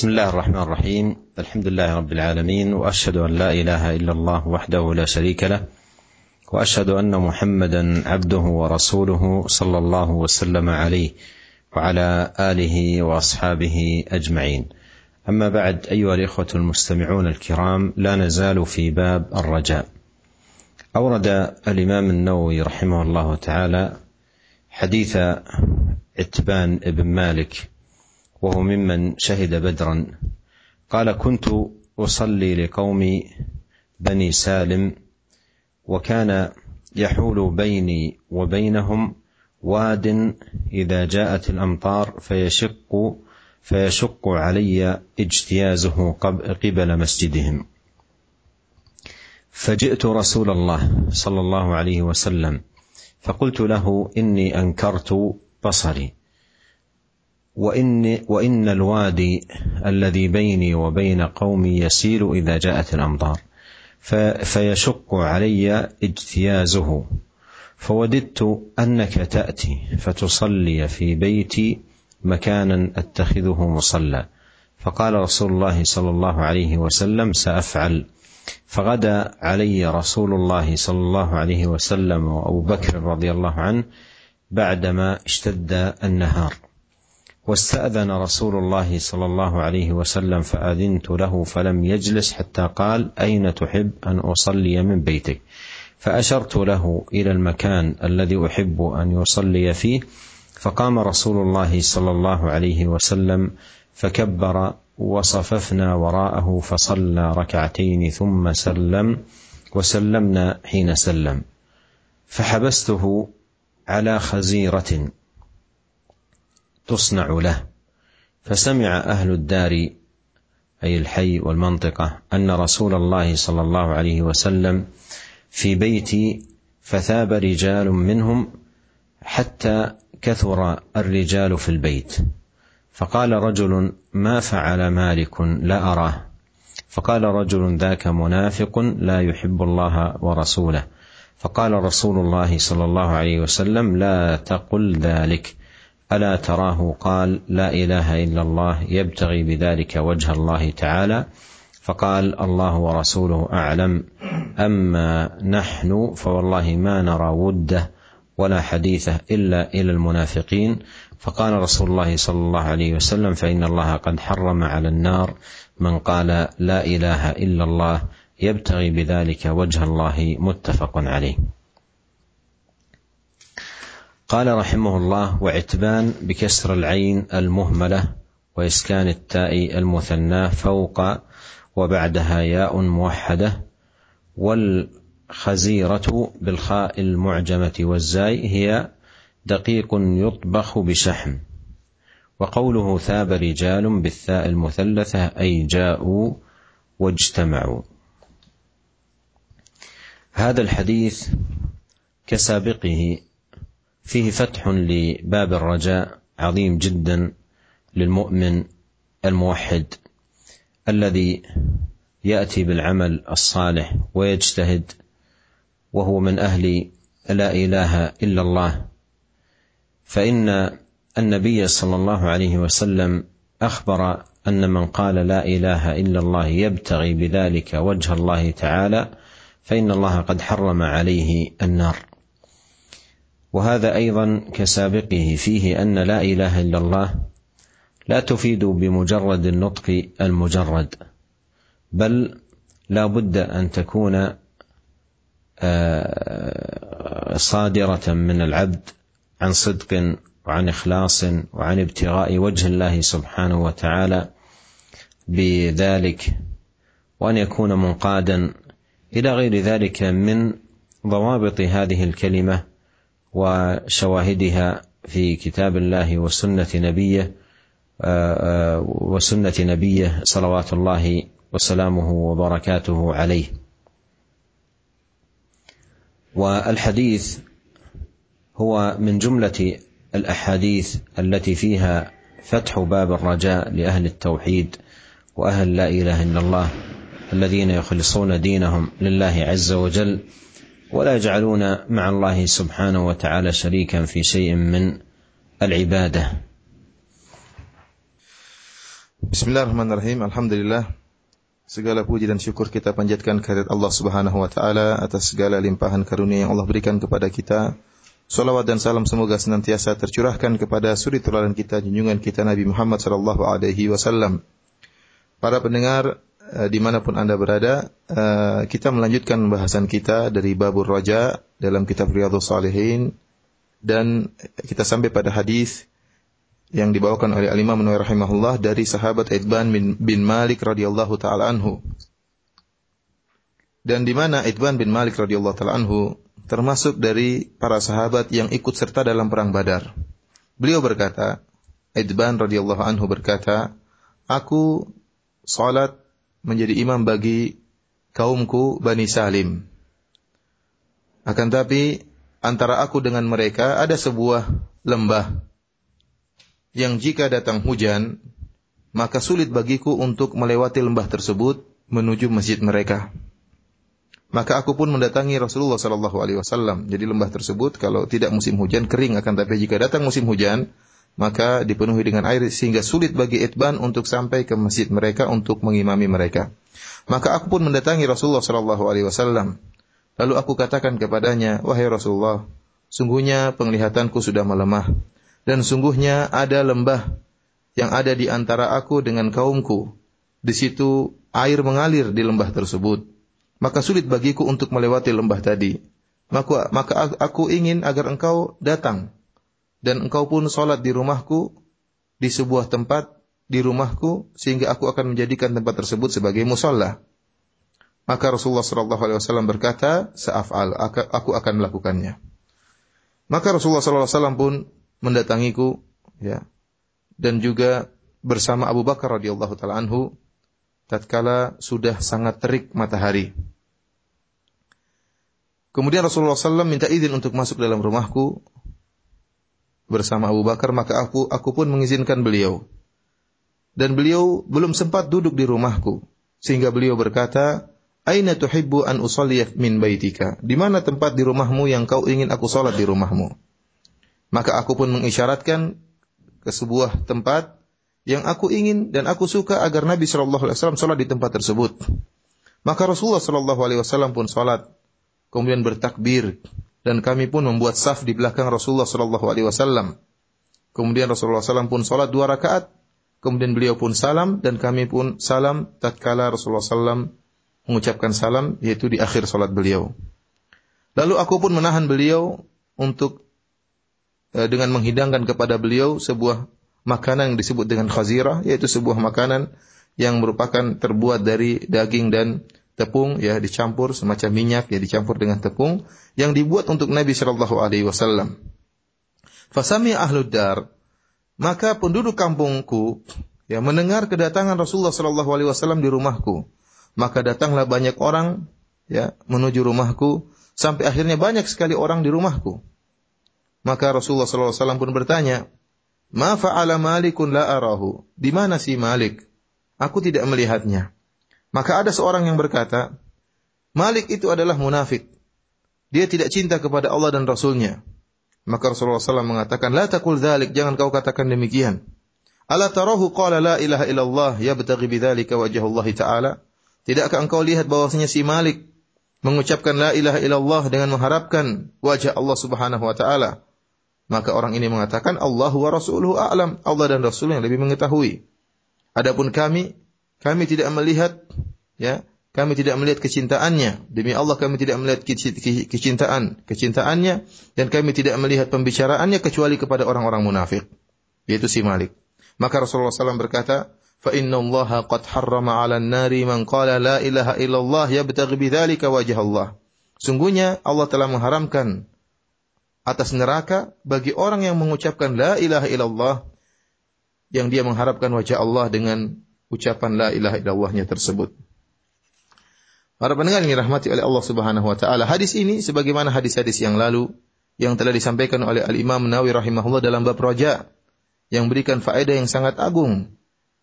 بسم الله الرحمن الرحيم. الحمد لله رب العالمين وأشهد أن لا إله إلا الله وحده لا شريك له وأشهد أن محمدا عبده ورسوله صلى الله وسلم عليه وعلى آله وأصحابه أجمعين. أما بعد أيها الإخوة المستمعون الكرام لا نزال في باب الرجاء. أورد الإمام النووي رحمه الله تعالى حديث عتبان بن مالك وهو ممن شهد بدرا. قال كنت أصلي لقوم بني سالم وكان يحول بيني وبينهم واد إذا جاءت الأمطار فيشق فيشق علي اجتيازه قبل مسجدهم. فجئت رسول الله صلى الله عليه وسلم فقلت له إني أنكرت بصري. وإن, وإن الوادي الذي بيني وبين قومي يسيل إذا جاءت الأمطار. فيشق علي اجتيازه. فوددت أنك تأتي فتصلي في بيتي مكانا أتخذه مصلى. فقال رسول الله صلى الله عليه وسلم سأفعل. فغدا علي رسول الله صلى الله عليه وسلم وأبو بكر رضي الله عنه بعدما اشتد النهار. واستأذن رسول الله صلى الله عليه وسلم فأذنت له فلم يجلس حتى قال أين تحب أن أصلي من بيتك؟ فأشرت له إلى المكان الذي أحب أن يصلي فيه. فقام رسول الله صلى الله عليه وسلم فكبر وصففنا وراءه فصلى ركعتين ثم سلم وسلمنا حين سلم. فحبسته على خزيرة تصنع له. فسمع أهل الدار أي الحي والمنطقة أن رسول الله صلى الله عليه وسلم في بيتي فثاب رجال منهم حتى كثر الرجال في البيت. فقال رجل ما فعل مالك لا أراه. فقال رجل ذاك منافق لا يحب الله ورسوله. فقال رسول الله صلى الله عليه وسلم لا تقل ذلك. ألا تراه قال لا إله إلا الله يبتغي بذلك وجه الله تعالى. فقال الله ورسوله أعلم. أما نحن فوالله ما نرى وده ولا حديثه إلا إلى المنافقين. فقال رسول الله صلى الله عليه وسلم فإن الله قد حرم على النار من قال لا إله إلا الله يبتغي بذلك وجه الله متفق عليه. قال رحمه الله وعتبان بكسر العين المهملة وإسكان التاء المثناه فوق وبعدها ياء موحدة والخزيرة بالخاء المعجمة والزاي هي دقيق يطبخ بشحم. وقوله ثاب رجال بالثاء المثلثة أي جاءوا واجتمعوا. هذا الحديث كسابقه فيه فتح لباب الرجاء عظيم جدا للمؤمن الموحد الذي يأتي بالعمل الصالح ويجتهد وهو من أهل لا إله إلا الله. فإن النبي صلى الله عليه وسلم أخبر أن من قال لا إله إلا الله يبتغي بذلك وجه الله تعالى فإن الله قد حرم عليه النار. وهذا أيضا كسابقه فيه أن لا إله إلا الله لا تفيد بمجرد النطق المجرد بل لا بد أن تكون صادرة من العبد عن صدق وعن إخلاص وعن ابتغاء وجه الله سبحانه وتعالى بذلك وأن يكون منقادا إلى غير ذلك من ضوابط هذه الكلمة وشواهدها في كتاب الله وسنة نبيه وسنة نبيه صلوات الله وسلامه وبركاته عليه. والحديث هو من جملة الأحاديث التي فيها فتح باب الرجاء لأهل التوحيد وأهل لا إله إلا الله الذين يخلصون دينهم لله عز وجل ولا يجعلون مع الله سبحانه وتعالى شريكا في شيء من العباده Bismillahirrahmanirrahim. Alhamdulillah. Segala puji dan syukur kita panjatkan kehadirat Allah Subhanahu wa taala atas segala limpahan karunia yang Allah berikan kepada kita. Salawat dan salam semoga senantiasa tercurahkan kepada suri teladan kita junjungan kita Nabi Muhammad sallallahu alaihi wasallam. Para pendengar uh, di mana pun anda berada, uh, kita melanjutkan bahasan kita dari Babur Raja dalam kitab Riyadhus Salihin dan kita sampai pada hadis yang dibawakan oleh Al-Imam rahimahullah dari sahabat Idban bin, bin Malik radhiyallahu taala anhu. Dan di mana Idban bin Malik radhiyallahu taala anhu termasuk dari para sahabat yang ikut serta dalam perang Badar. Beliau berkata, Idban radhiyallahu anhu berkata, "Aku salat menjadi imam bagi kaumku Bani Salim. Akan tapi antara aku dengan mereka ada sebuah lembah yang jika datang hujan, maka sulit bagiku untuk melewati lembah tersebut menuju masjid mereka. Maka aku pun mendatangi Rasulullah Sallallahu Alaihi Wasallam. Jadi lembah tersebut kalau tidak musim hujan kering akan tapi jika datang musim hujan maka dipenuhi dengan air sehingga sulit bagi Itban untuk sampai ke masjid mereka untuk mengimami mereka. Maka aku pun mendatangi Rasulullah Sallallahu Alaihi Wasallam. Lalu aku katakan kepadanya, wahai Rasulullah, sungguhnya penglihatanku sudah melemah dan sungguhnya ada lembah yang ada di antara aku dengan kaumku. Di situ air mengalir di lembah tersebut. Maka sulit bagiku untuk melewati lembah tadi. Maka, maka aku ingin agar engkau datang. Dan engkau pun sholat di rumahku, di sebuah tempat di rumahku, sehingga aku akan menjadikan tempat tersebut sebagai musola. Maka Rasulullah SAW berkata, "Sa'af'al, aku akan melakukannya." Maka Rasulullah SAW pun mendatangiku ya dan juga bersama Abu Bakar radhiyallahu taala anhu tatkala sudah sangat terik matahari. Kemudian Rasulullah SAW minta izin untuk masuk dalam rumahku bersama Abu Bakar, maka aku aku pun mengizinkan beliau. Dan beliau belum sempat duduk di rumahku, sehingga beliau berkata, Aina tuhibbu an usalliyah min baitika? Di mana tempat di rumahmu yang kau ingin aku salat di rumahmu? Maka aku pun mengisyaratkan ke sebuah tempat yang aku ingin dan aku suka agar Nabi Shallallahu Alaihi Wasallam sholat di tempat tersebut. Maka Rasulullah Shallallahu Alaihi Wasallam pun sholat, kemudian bertakbir dan kami pun membuat saf di belakang Rasulullah Shallallahu Alaihi Wasallam. Kemudian Rasulullah SAW pun sholat dua rakaat, kemudian beliau pun salam dan kami pun salam tatkala Rasulullah SAW mengucapkan salam yaitu di akhir sholat beliau. Lalu aku pun menahan beliau untuk Eh, dengan menghidangkan kepada beliau sebuah makanan yang disebut dengan khazirah yaitu sebuah makanan yang merupakan terbuat dari daging dan tepung ya dicampur semacam minyak ya dicampur dengan tepung yang dibuat untuk Nabi Shallallahu alaihi wasallam. Fasami ahlud dar maka penduduk kampungku ya mendengar kedatangan Rasulullah Shallallahu alaihi wasallam di rumahku. Maka datanglah banyak orang ya menuju rumahku sampai akhirnya banyak sekali orang di rumahku. Maka Rasulullah SAW pun bertanya, Ma fa'ala malikun la arahu. Di mana si Malik? Aku tidak melihatnya. Maka ada seorang yang berkata, Malik itu adalah munafik. Dia tidak cinta kepada Allah dan Rasulnya. Maka Rasulullah SAW mengatakan, La takul dhalik, jangan kau katakan demikian. Ala tarahu qala la ilaha illallah yabtaghi bidzalika wajah Allah Ta'ala? Tidakkah engkau lihat bahwasanya si Malik mengucapkan la ilaha illallah dengan mengharapkan wajah Allah Subhanahu wa taala? Maka orang ini mengatakan Allah wa rasuluhu a'lam. Allah dan Rasul yang lebih mengetahui. Adapun kami, kami tidak melihat ya, kami tidak melihat kecintaannya. Demi Allah kami tidak melihat kecintaan, kecintaannya dan kami tidak melihat pembicaraannya kecuali kepada orang-orang munafik, yaitu si Malik. Maka Rasulullah SAW berkata, "Fa inna Allah qad harrama 'ala nari man qala la ilaha illallah yabtaghi bidzalika wajah Allah." Sungguhnya Allah telah mengharamkan atas neraka bagi orang yang mengucapkan la ilaha illallah yang dia mengharapkan wajah Allah dengan ucapan la ilaha illallahnya tersebut. Para pendengar yang dirahmati oleh Allah Subhanahu wa taala, hadis ini sebagaimana hadis-hadis yang lalu yang telah disampaikan oleh Al-Imam Nawawi rahimahullah dalam bab roja yang berikan faedah yang sangat agung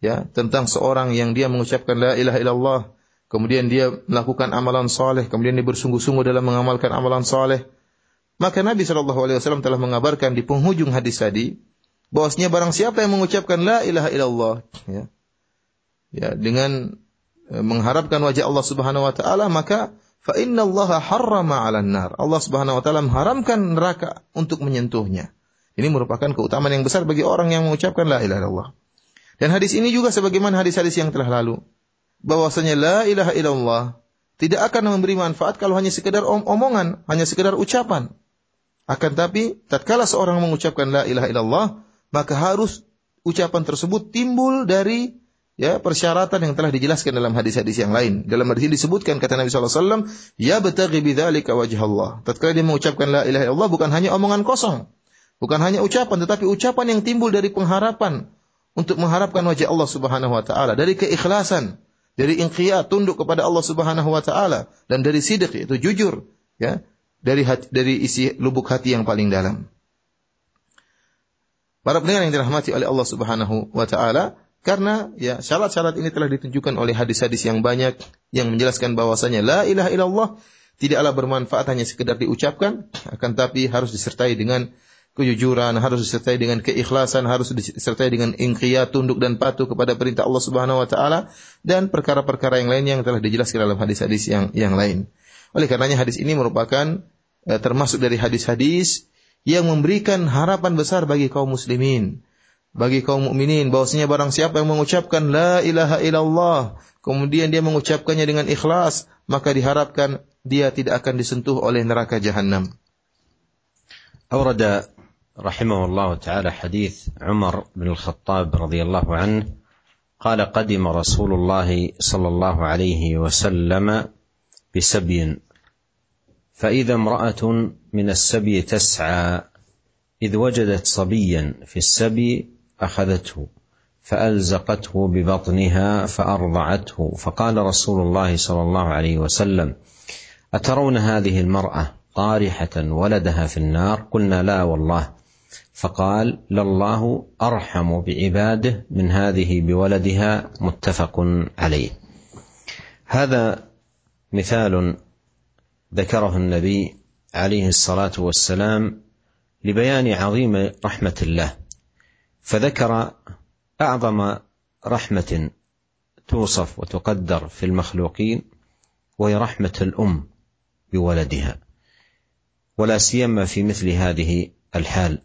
ya tentang seorang yang dia mengucapkan la ilaha illallah kemudian dia melakukan amalan soleh kemudian dia bersungguh-sungguh dalam mengamalkan amalan soleh maka Nabi Shallallahu Alaihi Wasallam telah mengabarkan di penghujung hadis tadi bahwasanya barang siapa yang mengucapkan la ilaha illallah, ya, ya dengan e, mengharapkan wajah Allah Subhanahu wa taala maka fa inna Allah harrama nar. Allah Subhanahu wa taala mengharamkan neraka untuk menyentuhnya. Ini merupakan keutamaan yang besar bagi orang yang mengucapkan la ilaha illallah. Dan hadis ini juga sebagaimana hadis-hadis yang telah lalu bahwasanya la ilaha illallah tidak akan memberi manfaat kalau hanya sekedar om omongan, hanya sekedar ucapan. Akan tapi tatkala seorang mengucapkan la ilaha illallah, maka harus ucapan tersebut timbul dari ya persyaratan yang telah dijelaskan dalam hadis-hadis yang lain. Dalam hadis ini disebutkan kata Nabi SAW, ya betagi bidzalika wajah Allah. Tatkala dia mengucapkan la ilaha illallah bukan hanya omongan kosong, bukan hanya ucapan, tetapi ucapan yang timbul dari pengharapan untuk mengharapkan wajah Allah Subhanahu wa taala, dari keikhlasan, dari inqiyat tunduk kepada Allah Subhanahu wa taala dan dari sidik yaitu jujur ya dari hati, dari isi lubuk hati yang paling dalam. Para pendengar yang dirahmati oleh Allah Subhanahu wa taala, karena ya syarat-syarat ini telah ditunjukkan oleh hadis-hadis yang banyak yang menjelaskan bahwasanya la ilaha illallah tidaklah bermanfaat hanya sekedar diucapkan, akan tapi harus disertai dengan kejujuran, harus disertai dengan keikhlasan, harus disertai dengan inqiyat, tunduk dan patuh kepada perintah Allah Subhanahu wa taala dan perkara-perkara yang lain yang telah dijelaskan dalam hadis-hadis yang yang lain. Oleh karenanya hadis ini merupakan eh, termasuk dari hadis-hadis yang memberikan harapan besar bagi kaum muslimin, bagi kaum mukminin bahwasanya barang siapa yang mengucapkan la ilaha illallah, kemudian dia mengucapkannya dengan ikhlas, maka diharapkan dia tidak akan disentuh oleh neraka jahanam. أورد رحمه الله تعالى حديث عمر بن الخطاب رضي الله عنه قال قدم رسول الله صلى الله عليه وسلم بسبي فاذا امراه من السبي تسعى اذ وجدت صبيا في السبي أخذته فألزقته ببطنها فأرضعته. فقال رسول الله صلى الله عليه وسلم أترون هذه المرأة طارحه ولدها في النار؟ قلنا لا والله. فقال لله أرحم بعباده من هذه بولدها. متفق عليه. هذا مثال ذكره النبي عليه الصلاة والسلام لبيان عظيم رحمة الله. فذكر أعظم رحمة توصف وتقدر في المخلوقين وهي رحمة الأم بولدها ولا سيما في مثل هذه الحال.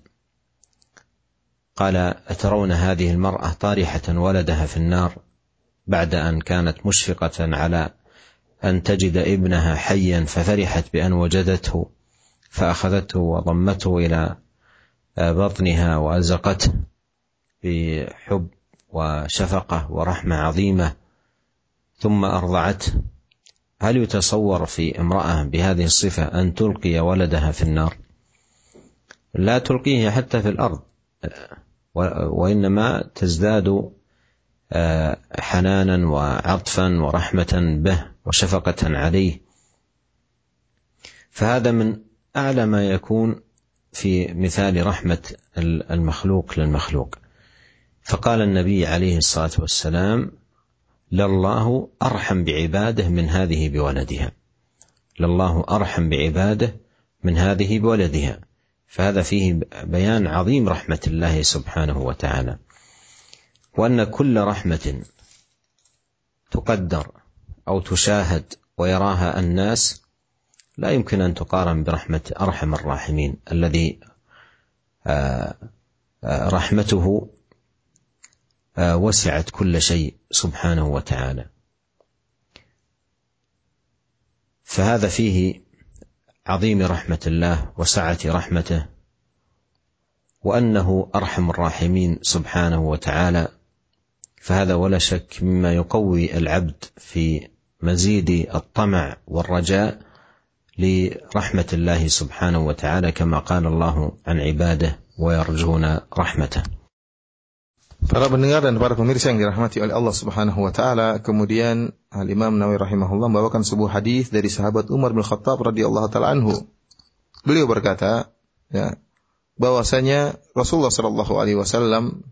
قال أترون هذه المرأة طارحة ولدها في النار بعد أن كانت مشفقة على أن تجد ابنها حيا ففرحت بأن وجدته فأخذته وضمته إلى بطنها وألزقته. بحب وشفقة ورحمة عظيمة. ثم أرضعته. هل يتصور في امرأة بهذه الصفة أن تلقي ولدها في النار؟ لا تلقيه حتى في الأرض وإنما تزداد آه، حنانا وعطفا ورحمة به وشفقة عليه. فهذا من أعلى ما يكون في مثال رحمة المخلوق للمخلوق. فقال النبي عليه الصلاة والسلام لله أرحم بعباده من هذه بولدها. لله أرحم بعباده من هذه بولدها. فهذا فيه بيان عظيم رحمة الله سبحانه وتعالى. وأن كل رحمة تقدر أو تشاهد ويراها الناس لا يمكن أن تقارن برحمة أرحم الراحمين الذي آه، آه، رحمته وسعت كل شيء سبحانه وتعالى. فهذا فيه عظيم رحمة الله وسعة رحمته وأنه أرحم الراحمين سبحانه وتعالى. فهذا ولا شك مما يقوي العبد في مزيد الطمع والرجاء لرحمة الله سبحانه وتعالى كما قال الله عن عباده ويرجون رحمته. Para pendengar dan para pemirsa yang dirahmati oleh Allah Subhanahu wa taala, kemudian Al Imam Nawawi rahimahullah membawakan sebuah hadis dari sahabat Umar bin Khattab radhiyallahu taala anhu. Beliau berkata, ya, bahwasanya Rasulullah sallallahu alaihi wasallam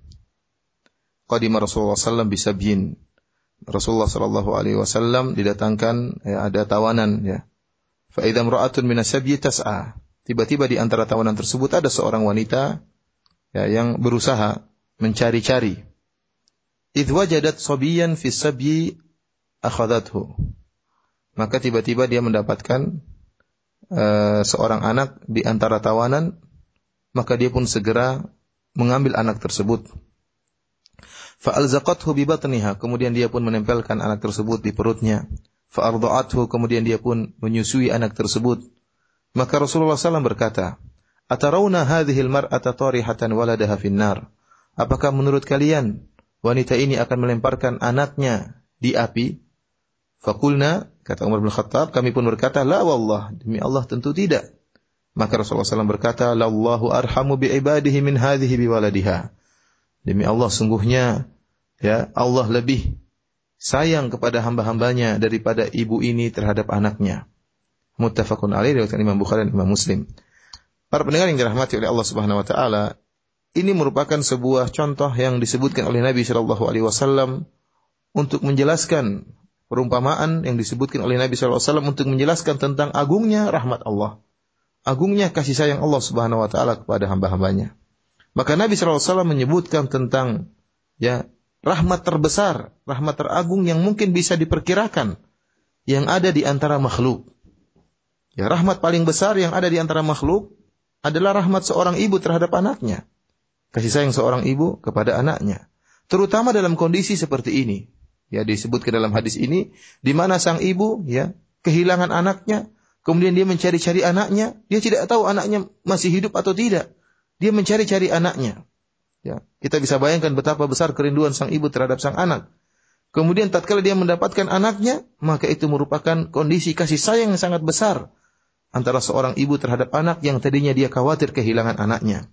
qadima Rasulullah sallam bisabyin. Rasulullah sallallahu alaihi wasallam didatangkan ya, ada tawanan ya. Fa idza imra'atun min tas'a. Tiba-tiba di antara tawanan tersebut ada seorang wanita ya, yang berusaha mencari-cari. idh wajadat sabiyan fi sabyi akhadathu. Maka tiba-tiba dia mendapatkan uh, seorang anak di antara tawanan, maka dia pun segera mengambil anak tersebut. Fa'alzaqathu bi batniha, kemudian dia pun menempelkan anak tersebut di perutnya. Fa'arda'athu, kemudian dia pun menyusui anak tersebut. Maka Rasulullah SAW berkata, Atarawna hadhil mar'ata tarihatan waladaha finnar. Apakah menurut kalian wanita ini akan melemparkan anaknya di api? Fakulna, kata Umar bin Khattab, kami pun berkata, La wallah, demi Allah tentu tidak. Maka Rasulullah SAW berkata, Lallahu arhamu bi ibadihi min hadhihi bi waladiha. Demi Allah sungguhnya ya Allah lebih sayang kepada hamba-hambanya daripada ibu ini terhadap anaknya. Muttafaqun alaih dari Imam Bukhari dan Imam Muslim. Para pendengar yang dirahmati oleh Allah Subhanahu wa taala, ini merupakan sebuah contoh yang disebutkan oleh Nabi Shallallahu alaihi wasallam untuk menjelaskan perumpamaan yang disebutkan oleh Nabi Shallallahu alaihi wasallam untuk menjelaskan tentang agungnya rahmat Allah. Agungnya kasih sayang Allah Subhanahu wa taala kepada hamba-hambanya. Maka Nabi SAW menyebutkan tentang ya rahmat terbesar, rahmat teragung yang mungkin bisa diperkirakan yang ada di antara makhluk. Ya, rahmat paling besar yang ada di antara makhluk adalah rahmat seorang ibu terhadap anaknya. Kasih sayang seorang ibu kepada anaknya. Terutama dalam kondisi seperti ini. Ya, disebutkan dalam hadis ini di mana sang ibu ya kehilangan anaknya, kemudian dia mencari-cari anaknya, dia tidak tahu anaknya masih hidup atau tidak. Dia mencari-cari anaknya. Ya, kita bisa bayangkan betapa besar kerinduan sang ibu terhadap sang anak. Kemudian tatkala dia mendapatkan anaknya, maka itu merupakan kondisi kasih sayang yang sangat besar antara seorang ibu terhadap anak yang tadinya dia khawatir kehilangan anaknya.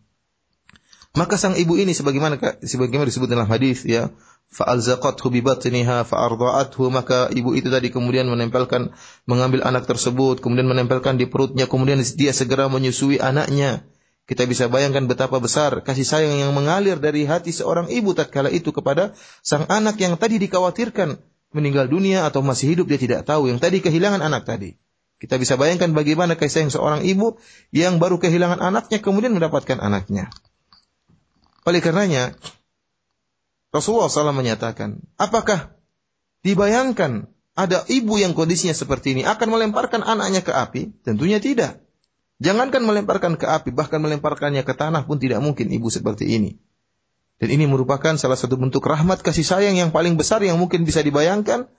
Maka sang ibu ini sebagaimana sebagaimana disebut dalam hadis ya, fa'alzaqathu bi batniha fa'arda'athu maka ibu itu tadi kemudian menempelkan mengambil anak tersebut, kemudian menempelkan di perutnya, kemudian dia segera menyusui anaknya. Kita bisa bayangkan betapa besar kasih sayang yang mengalir dari hati seorang ibu tatkala itu kepada sang anak yang tadi dikhawatirkan meninggal dunia atau masih hidup dia tidak tahu yang tadi kehilangan anak tadi. Kita bisa bayangkan bagaimana kasih sayang seorang ibu yang baru kehilangan anaknya kemudian mendapatkan anaknya. Oleh karenanya Rasulullah SAW menyatakan, apakah dibayangkan ada ibu yang kondisinya seperti ini akan melemparkan anaknya ke api? Tentunya tidak. Jangankan melemparkan ke api, bahkan melemparkannya ke tanah pun tidak mungkin ibu seperti ini. Dan ini merupakan salah satu bentuk rahmat kasih sayang yang paling besar yang mungkin bisa dibayangkan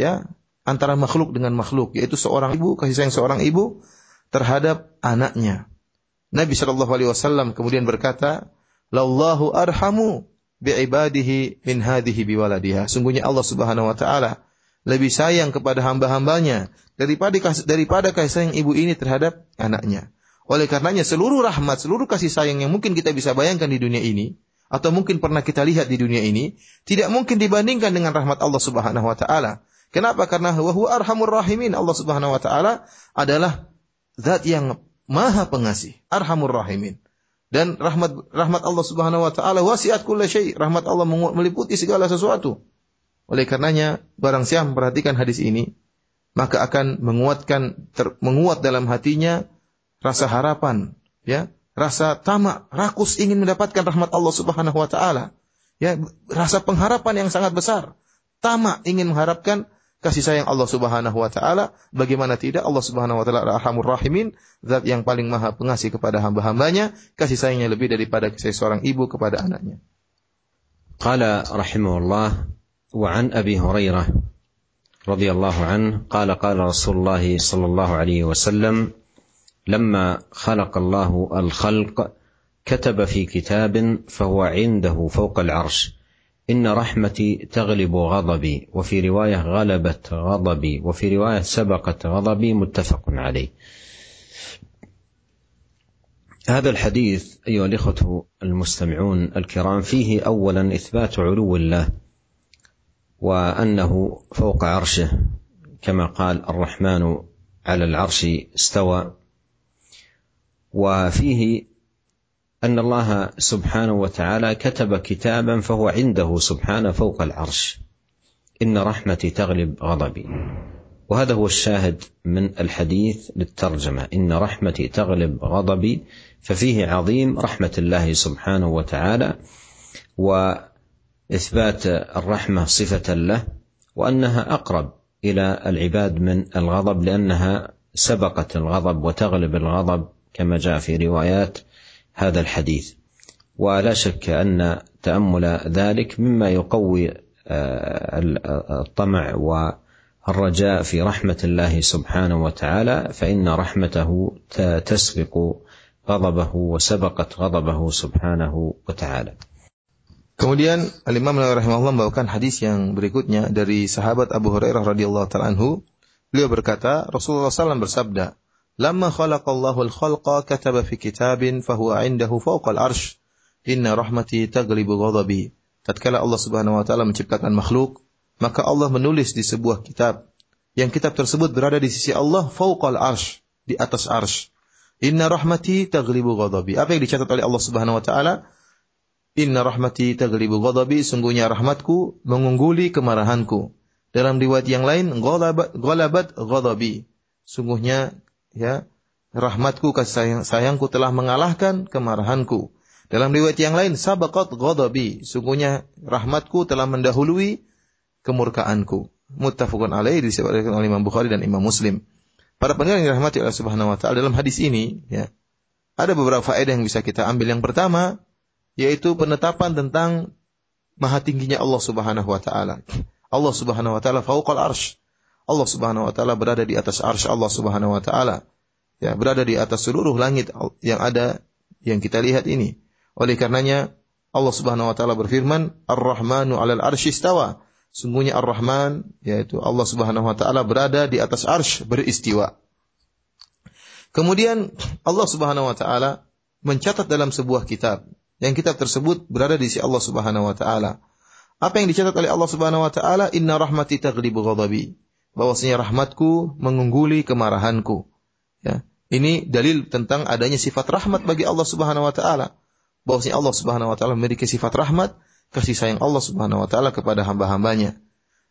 ya antara makhluk dengan makhluk yaitu seorang ibu kasih sayang seorang ibu terhadap anaknya. Nabi Shallallahu alaihi wasallam kemudian berkata, "Lallahu arhamu bi ibadihi min hadhihi biwaladiha." Sungguhnya Allah Subhanahu wa taala lebih sayang kepada hamba-hambanya daripada daripada kasih sayang ibu ini terhadap anaknya. Oleh karenanya seluruh rahmat, seluruh kasih sayang yang mungkin kita bisa bayangkan di dunia ini atau mungkin pernah kita lihat di dunia ini tidak mungkin dibandingkan dengan rahmat Allah Subhanahu wa taala. Kenapa? Karena huwa arhamur rahimin. Allah Subhanahu wa taala adalah zat yang maha pengasih, arhamur rahimin. Dan rahmat rahmat Allah Subhanahu wa taala wasiat kulli. Rahmat Allah meliputi segala sesuatu. Oleh karenanya, barang siapa memperhatikan hadis ini, maka akan menguatkan ter, menguat dalam hatinya rasa harapan, ya, rasa tamak, rakus ingin mendapatkan rahmat Allah Subhanahu wa taala. Ya, rasa pengharapan yang sangat besar. Tamak ingin mengharapkan kasih sayang Allah Subhanahu wa taala, bagaimana tidak Allah Subhanahu wa taala Arhamur Rahimin, zat yang paling maha pengasih kepada hamba-hambanya, kasih sayangnya lebih daripada kasih seorang ibu kepada anaknya. Qala rahimahullah وعن ابي هريره رضي الله عنه قال قال رسول الله صلى الله عليه وسلم لما خلق الله الخلق كتب في كتاب فهو عنده فوق العرش إن رحمتي تغلب غضبي وفي رواية غلبت غضبي وفي رواية سبقت غضبي متفق عليه. هذا الحديث أيها الإخوة المستمعون الكرام فيه اولا إثبات علو الله وأنه فوق عرشه كما قال الرحمن على العرش استوى وفيه أن الله سبحانه وتعالى كتب كتابا فهو عنده سبحانه فوق العرش. إن رحمتي تغلب غضبي. وهذا هو الشاهد من الحديث للترجمة. إن رحمتي تغلب غضبي ففيه عظيم رحمة الله سبحانه وتعالى و إثبات الرحمة صفة له وأنها أقرب إلى العباد من الغضب لأنها سبقت الغضب وتغلب الغضب كما جاء في روايات هذا الحديث ولا شك أن تأمل ذلك مما يقوي آه، الطمع والرجاء في رحمة الله سبحانه وتعالى فإن رحمته تسبق غضبه وسبقت غضبه سبحانه وتعالى Kemudian Al-Imam rahimahullah membawakan hadis yang berikutnya dari sahabat Abu Hurairah radhiyallahu taala anhu. Beliau berkata, Rasulullah SAW bersabda, "Lamma khalaqallahu al-khalqa kataba fi kitabin fahuwa 'indahu fawqa al-'arsy, inna rahmati taglibu ghadabi." Tatkala Allah Subhanahu wa taala menciptakan makhluk, maka Allah menulis di sebuah kitab. Yang kitab tersebut berada di sisi Allah fawqa al-'arsy, di atas arsy. Inna rahmati taglibu ghadabi. Apa yang dicatat oleh Allah Subhanahu wa taala? Inna rahmati taglibu ghadabi, sungguhnya rahmatku mengungguli kemarahanku. Dalam riwayat yang lain, ghalabat ghadabi. Sungguhnya ya, rahmatku kasih sayang, sayangku telah mengalahkan kemarahanku. Dalam riwayat yang lain, sabaqat ghadabi. Sungguhnya rahmatku telah mendahului kemurkaanku. Muttafaqun alaih disebutkan oleh Imam Bukhari dan Imam Muslim. Para pendengar yang dirahmati Allah Subhanahu wa taala dalam hadis ini ya, ada beberapa faedah yang bisa kita ambil. Yang pertama, yaitu penetapan tentang maha tingginya Allah Subhanahu wa taala. Allah Subhanahu wa taala fauqal arsy. Allah Subhanahu wa taala berada di atas arsy Allah Subhanahu wa taala. Ya, berada di atas seluruh langit yang ada yang kita lihat ini. Oleh karenanya Allah Subhanahu wa taala berfirman, Ar-Rahmanu 'alal arsy istawa. Sungguhnya Ar-Rahman yaitu Allah Subhanahu wa taala berada di atas arsy beristiwa. Kemudian Allah Subhanahu wa taala mencatat dalam sebuah kitab yang kitab tersebut berada di sisi Allah Subhanahu wa taala. Apa yang dicatat oleh Allah Subhanahu wa taala? Inna rahmati taghlibu ghadabi. Bahwasanya rahmatku mengungguli kemarahanku. Ya. Ini dalil tentang adanya sifat rahmat bagi Allah Subhanahu wa taala. Bahwasanya Allah Subhanahu wa taala memiliki sifat rahmat, kasih sayang Allah Subhanahu wa taala kepada hamba-hambanya.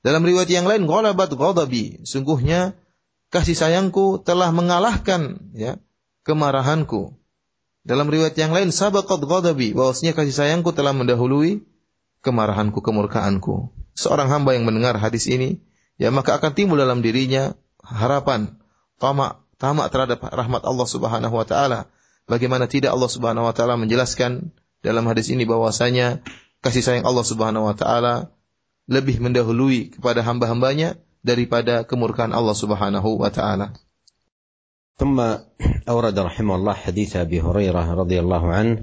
Dalam riwayat yang lain, ghalabat ghadabi. Sungguhnya kasih sayangku telah mengalahkan ya kemarahanku. Dalam riwayat yang lain, sabaqat ghadabi, bahwasanya kasih sayangku telah mendahului kemarahanku, kemurkaanku. Seorang hamba yang mendengar hadis ini, ya maka akan timbul dalam dirinya harapan, tamak, tamak terhadap rahmat Allah Subhanahu wa taala. Bagaimana tidak Allah Subhanahu wa taala menjelaskan dalam hadis ini bahwasanya kasih sayang Allah Subhanahu wa taala lebih mendahului kepada hamba-hambanya daripada kemurkaan Allah Subhanahu wa taala. ثم اورد رحمه الله حديث ابي هريره رضي الله عنه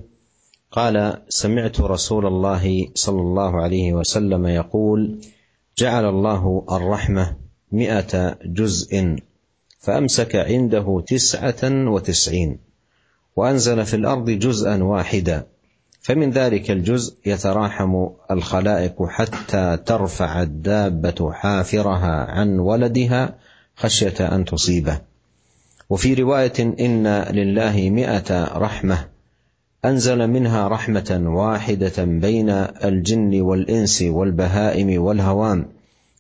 قال سمعت رسول الله صلى الله عليه وسلم يقول جعل الله الرحمة مائه جزء فأمسك عنده تسعة وتسعين وأنزل في الأرض جزءا واحدا فمن ذلك الجزء يتراحم الخلائق حتى ترفع الدابة حافرها عن ولدها خشية أن تصيبه. وفي رواية إن لله مائه رحمة أنزل منها رحمة واحدة بين الجن والإنس والبهائم والهوام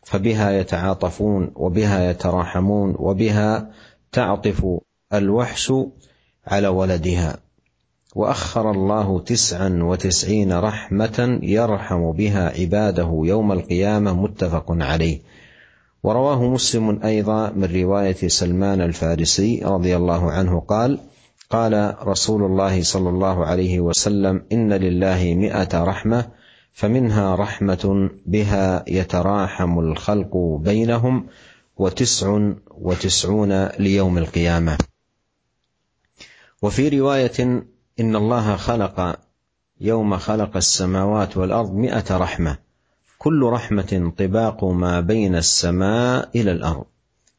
فبها يتعاطفون وبها يتراحمون وبها تعطف الوحش على ولدها. وأخر الله تسعا وتسعين رحمة يرحم بها عباده يوم القيامة متفق عليه. ورواه مسلم أيضا من رواية سلمان الفارسي رضي الله عنه قال قال رسول الله صلى الله عليه وسلم إن لله مائه رحمة فمنها رحمة بها يتراحم الخلق بينهم وتسع وتسعون ليوم القيامة. وفي رواية إن الله خلق يوم خلق السماوات والأرض مائه رحمة كل رحمة طباق ما بين السماء إلى الأرض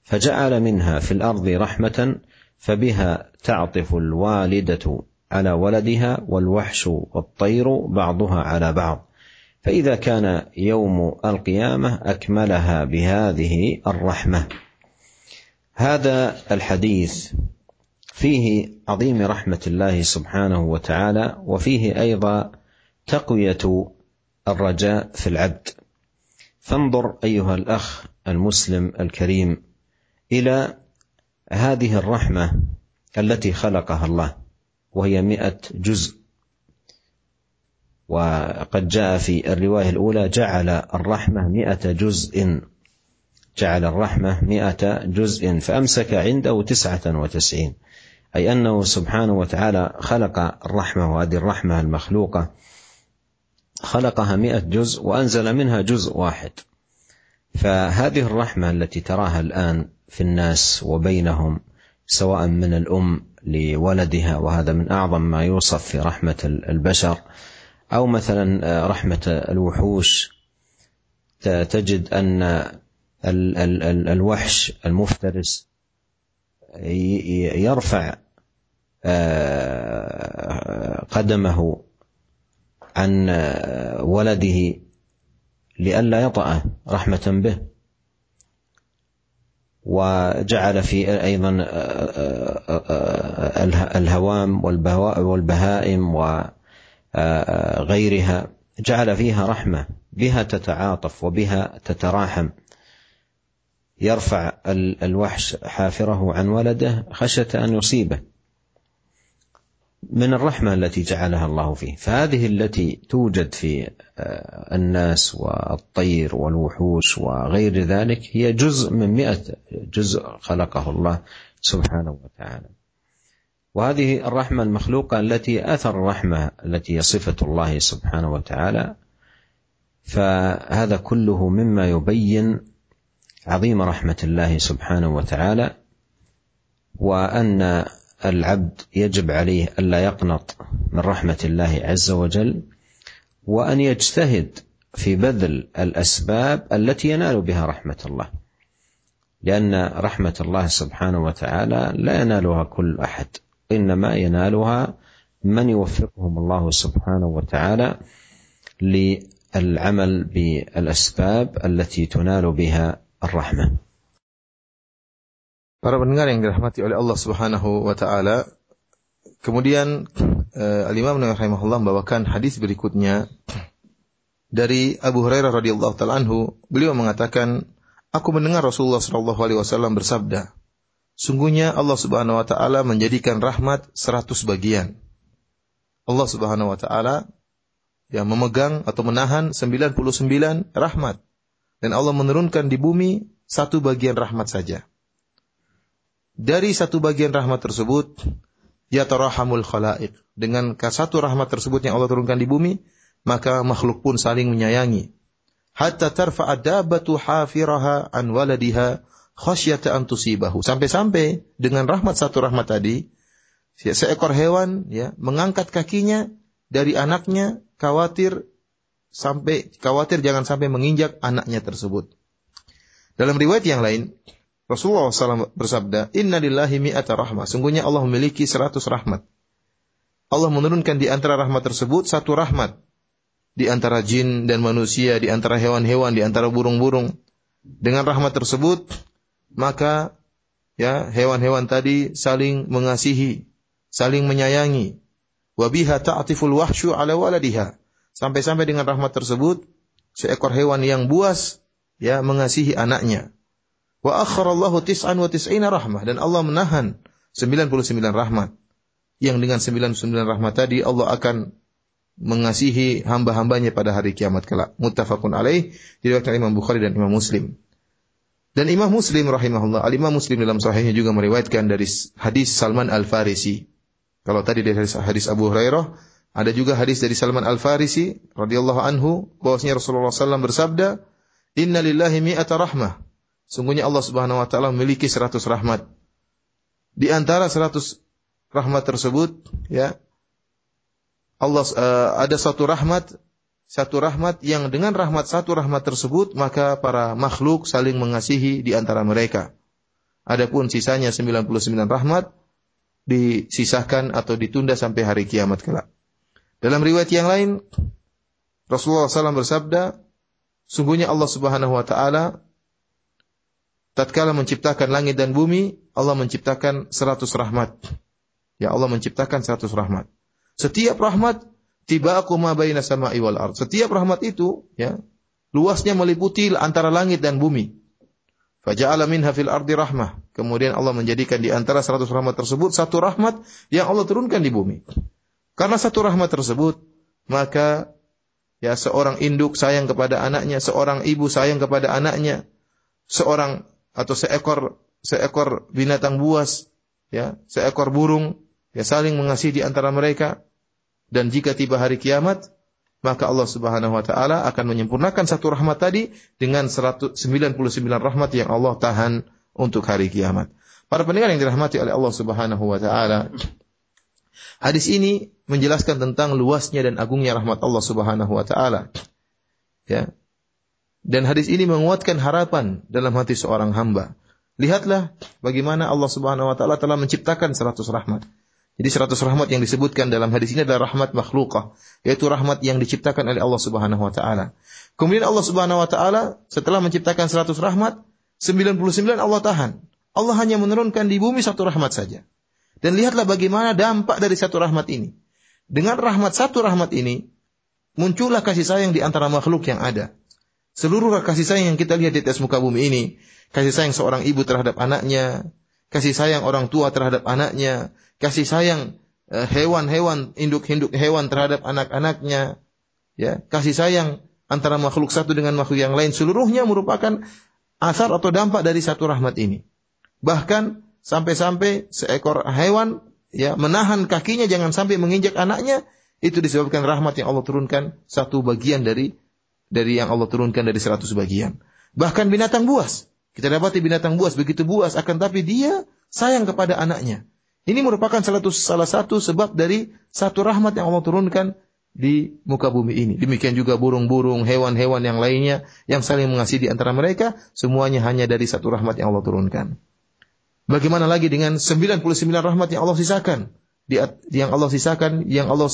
فجعل منها في الأرض رحمة فبها تعطف الوالدة على ولدها والوحش والطير بعضها على بعض. فإذا كان يوم القيامة أكملها بهذه الرحمة. هذا الحديث فيه عظيم رحمة الله سبحانه وتعالى وفيه أيضا تقوية الرجاء في العبد. فانظر أيها الأخ المسلم الكريم إلى هذه الرحمة التي خلقها الله وهي مئة جزء. وقد جاء في الرواية الأولى جعل الرحمة مئة جزء. جعل الرحمة مئة جزء فأمسك عنده تسعة وتسعين. أي أنه سبحانه وتعالى خلق الرحمة وهذه الرحمة المخلوقة خلقها مئة جزء وأنزل منها جزء واحد. فهذه الرحمة التي تراها الآن في الناس وبينهم سواء من الأم لولدها وهذا من أعظم ما يوصف في رحمة البشر. أو مثلا رحمة الوحوش. تجد أن الوحش المفترس يرفع آه، قدمه عن ولده لئلا يطأه رحمة به. وجعل في أيضا آه، آه، الهوام والبهائم وغيرها جعل فيها رحمة بها تتعاطف وبها تتراحم. يرفع الوحش حافره عن ولده خشية أن يصيبه. من الرحمة التي جعلها الله فيه. فهذه التي توجد في آه، الناس والطير والوحوش وغير ذلك هي جزء من مئة جزء خلقه الله سبحانه وتعالى. وهذه الرحمة المخلوقة التي أثر الرحمة التي هي صفة الله سبحانه وتعالى فهذا كله مما يبين عظيم رحمة الله سبحانه وتعالى وأن العبد يجب عليه الا يقنط من رحمة الله عز وجل وأن يجتهد في بذل الأسباب التي ينال بها رحمة الله لأن رحمة الله سبحانه وتعالى لا ينالها كل أحد إنما ينالها من يوفقهم الله سبحانه وتعالى للعمل بالأسباب التي تنال بها ar-rahmah. Para pendengar yang dirahmati oleh Allah Subhanahu wa taala, kemudian uh, Al-Imam Nawawi rahimahullah membawakan hadis berikutnya dari Abu Hurairah radhiyallahu taala anhu, beliau mengatakan, aku mendengar Rasulullah sallallahu alaihi wasallam bersabda, sungguhnya Allah Subhanahu wa taala menjadikan rahmat seratus bagian. Allah Subhanahu wa taala yang memegang atau menahan 99 rahmat dan Allah menurunkan di bumi satu bagian rahmat saja. Dari satu bagian rahmat tersebut, ya tarahamul khalaik. Dengan satu rahmat tersebut yang Allah turunkan di bumi, maka makhluk pun saling menyayangi. Hatta tarfa'a dabatu hafiraha an waladiha khasyata an tusibahu. Sampai-sampai dengan rahmat satu rahmat tadi, seekor hewan ya mengangkat kakinya dari anaknya khawatir sampai khawatir jangan sampai menginjak anaknya tersebut. Dalam riwayat yang lain, Rasulullah SAW bersabda, Inna lillahi mi'ata rahmah. Sungguhnya Allah memiliki seratus rahmat. Allah menurunkan di antara rahmat tersebut satu rahmat. Di antara jin dan manusia, di antara hewan-hewan, di antara burung-burung. Dengan rahmat tersebut, maka ya hewan-hewan tadi saling mengasihi, saling menyayangi. Wabiha ta'atiful wahsyu ala waladiha. Sampai-sampai dengan rahmat tersebut, seekor hewan yang buas ya mengasihi anaknya. Wa akharallahu tis'an wa tis'ina rahmah dan Allah menahan 99 rahmat. Yang dengan 99 rahmat tadi Allah akan mengasihi hamba-hambanya pada hari kiamat kelak. Muttafaqun alaih diriwayatkan Imam Bukhari dan Imam Muslim. Dan Imam Muslim rahimahullah, Al-Imam Muslim dalam sahihnya juga meriwayatkan dari hadis Salman Al-Farisi. Kalau tadi dari hadis Abu Hurairah, ada juga hadis dari Salman Al Farisi radhiyallahu anhu bahwasanya Rasulullah SAW bersabda, Inna lillahi mi'ata rahmah. Sungguhnya Allah Subhanahu wa taala memiliki seratus rahmat. Di antara seratus rahmat tersebut, ya, Allah uh, ada satu rahmat, satu rahmat yang dengan rahmat satu rahmat tersebut maka para makhluk saling mengasihi di antara mereka. Adapun sisanya 99 rahmat disisahkan atau ditunda sampai hari kiamat kelak. Dalam riwayat yang lain, Rasulullah SAW bersabda, sungguhnya Allah Subhanahu Wa Taala tatkala menciptakan langit dan bumi, Allah menciptakan seratus rahmat. Ya Allah menciptakan seratus rahmat. Setiap rahmat tiba aku ma baina sama'i wal ard. Setiap rahmat itu ya luasnya meliputi antara langit dan bumi. Faja'ala minha fil ardi rahmah. Kemudian Allah menjadikan di antara seratus rahmat tersebut satu rahmat yang Allah turunkan di bumi. Karena satu rahmat tersebut, maka Ya, seorang induk sayang kepada anaknya, seorang ibu sayang kepada anaknya, seorang atau seekor seekor binatang buas, ya, seekor burung, ya saling mengasihi di antara mereka. Dan jika tiba hari kiamat, maka Allah Subhanahu wa taala akan menyempurnakan satu rahmat tadi dengan 199 rahmat yang Allah tahan untuk hari kiamat. Para pendengar yang dirahmati oleh Allah Subhanahu wa taala, hadis ini menjelaskan tentang luasnya dan agungnya rahmat Allah Subhanahu wa taala. Ya. Dan hadis ini menguatkan harapan dalam hati seorang hamba. Lihatlah bagaimana Allah Subhanahu wa taala telah menciptakan 100 rahmat. Jadi seratus rahmat yang disebutkan dalam hadis ini adalah rahmat makhlukah, yaitu rahmat yang diciptakan oleh Allah Subhanahu wa taala. Kemudian Allah Subhanahu wa taala setelah menciptakan seratus rahmat, 99 Allah tahan. Allah hanya menurunkan di bumi satu rahmat saja. Dan lihatlah bagaimana dampak dari satu rahmat ini. Dengan rahmat satu rahmat ini, muncullah kasih sayang di antara makhluk yang ada. Seluruh kasih sayang yang kita lihat di atas muka bumi ini, kasih sayang seorang ibu terhadap anaknya, kasih sayang orang tua terhadap anaknya, kasih sayang eh, hewan-hewan, induk-induk hewan terhadap anak-anaknya, ya, kasih sayang antara makhluk satu dengan makhluk yang lain seluruhnya merupakan asar atau dampak dari satu rahmat ini. Bahkan sampai-sampai seekor hewan ya menahan kakinya jangan sampai menginjak anaknya itu disebabkan rahmat yang Allah turunkan satu bagian dari dari yang Allah turunkan dari seratus bagian. Bahkan binatang buas. Kita dapati binatang buas begitu buas akan tapi dia sayang kepada anaknya. Ini merupakan salah satu, salah satu sebab dari satu rahmat yang Allah turunkan di muka bumi ini. Demikian juga burung-burung, hewan-hewan yang lainnya yang saling mengasihi di antara mereka, semuanya hanya dari satu rahmat yang Allah turunkan. Bagaimana lagi dengan 99 rahmat yang Allah sisakan? Yang Allah sisakan, yang Allah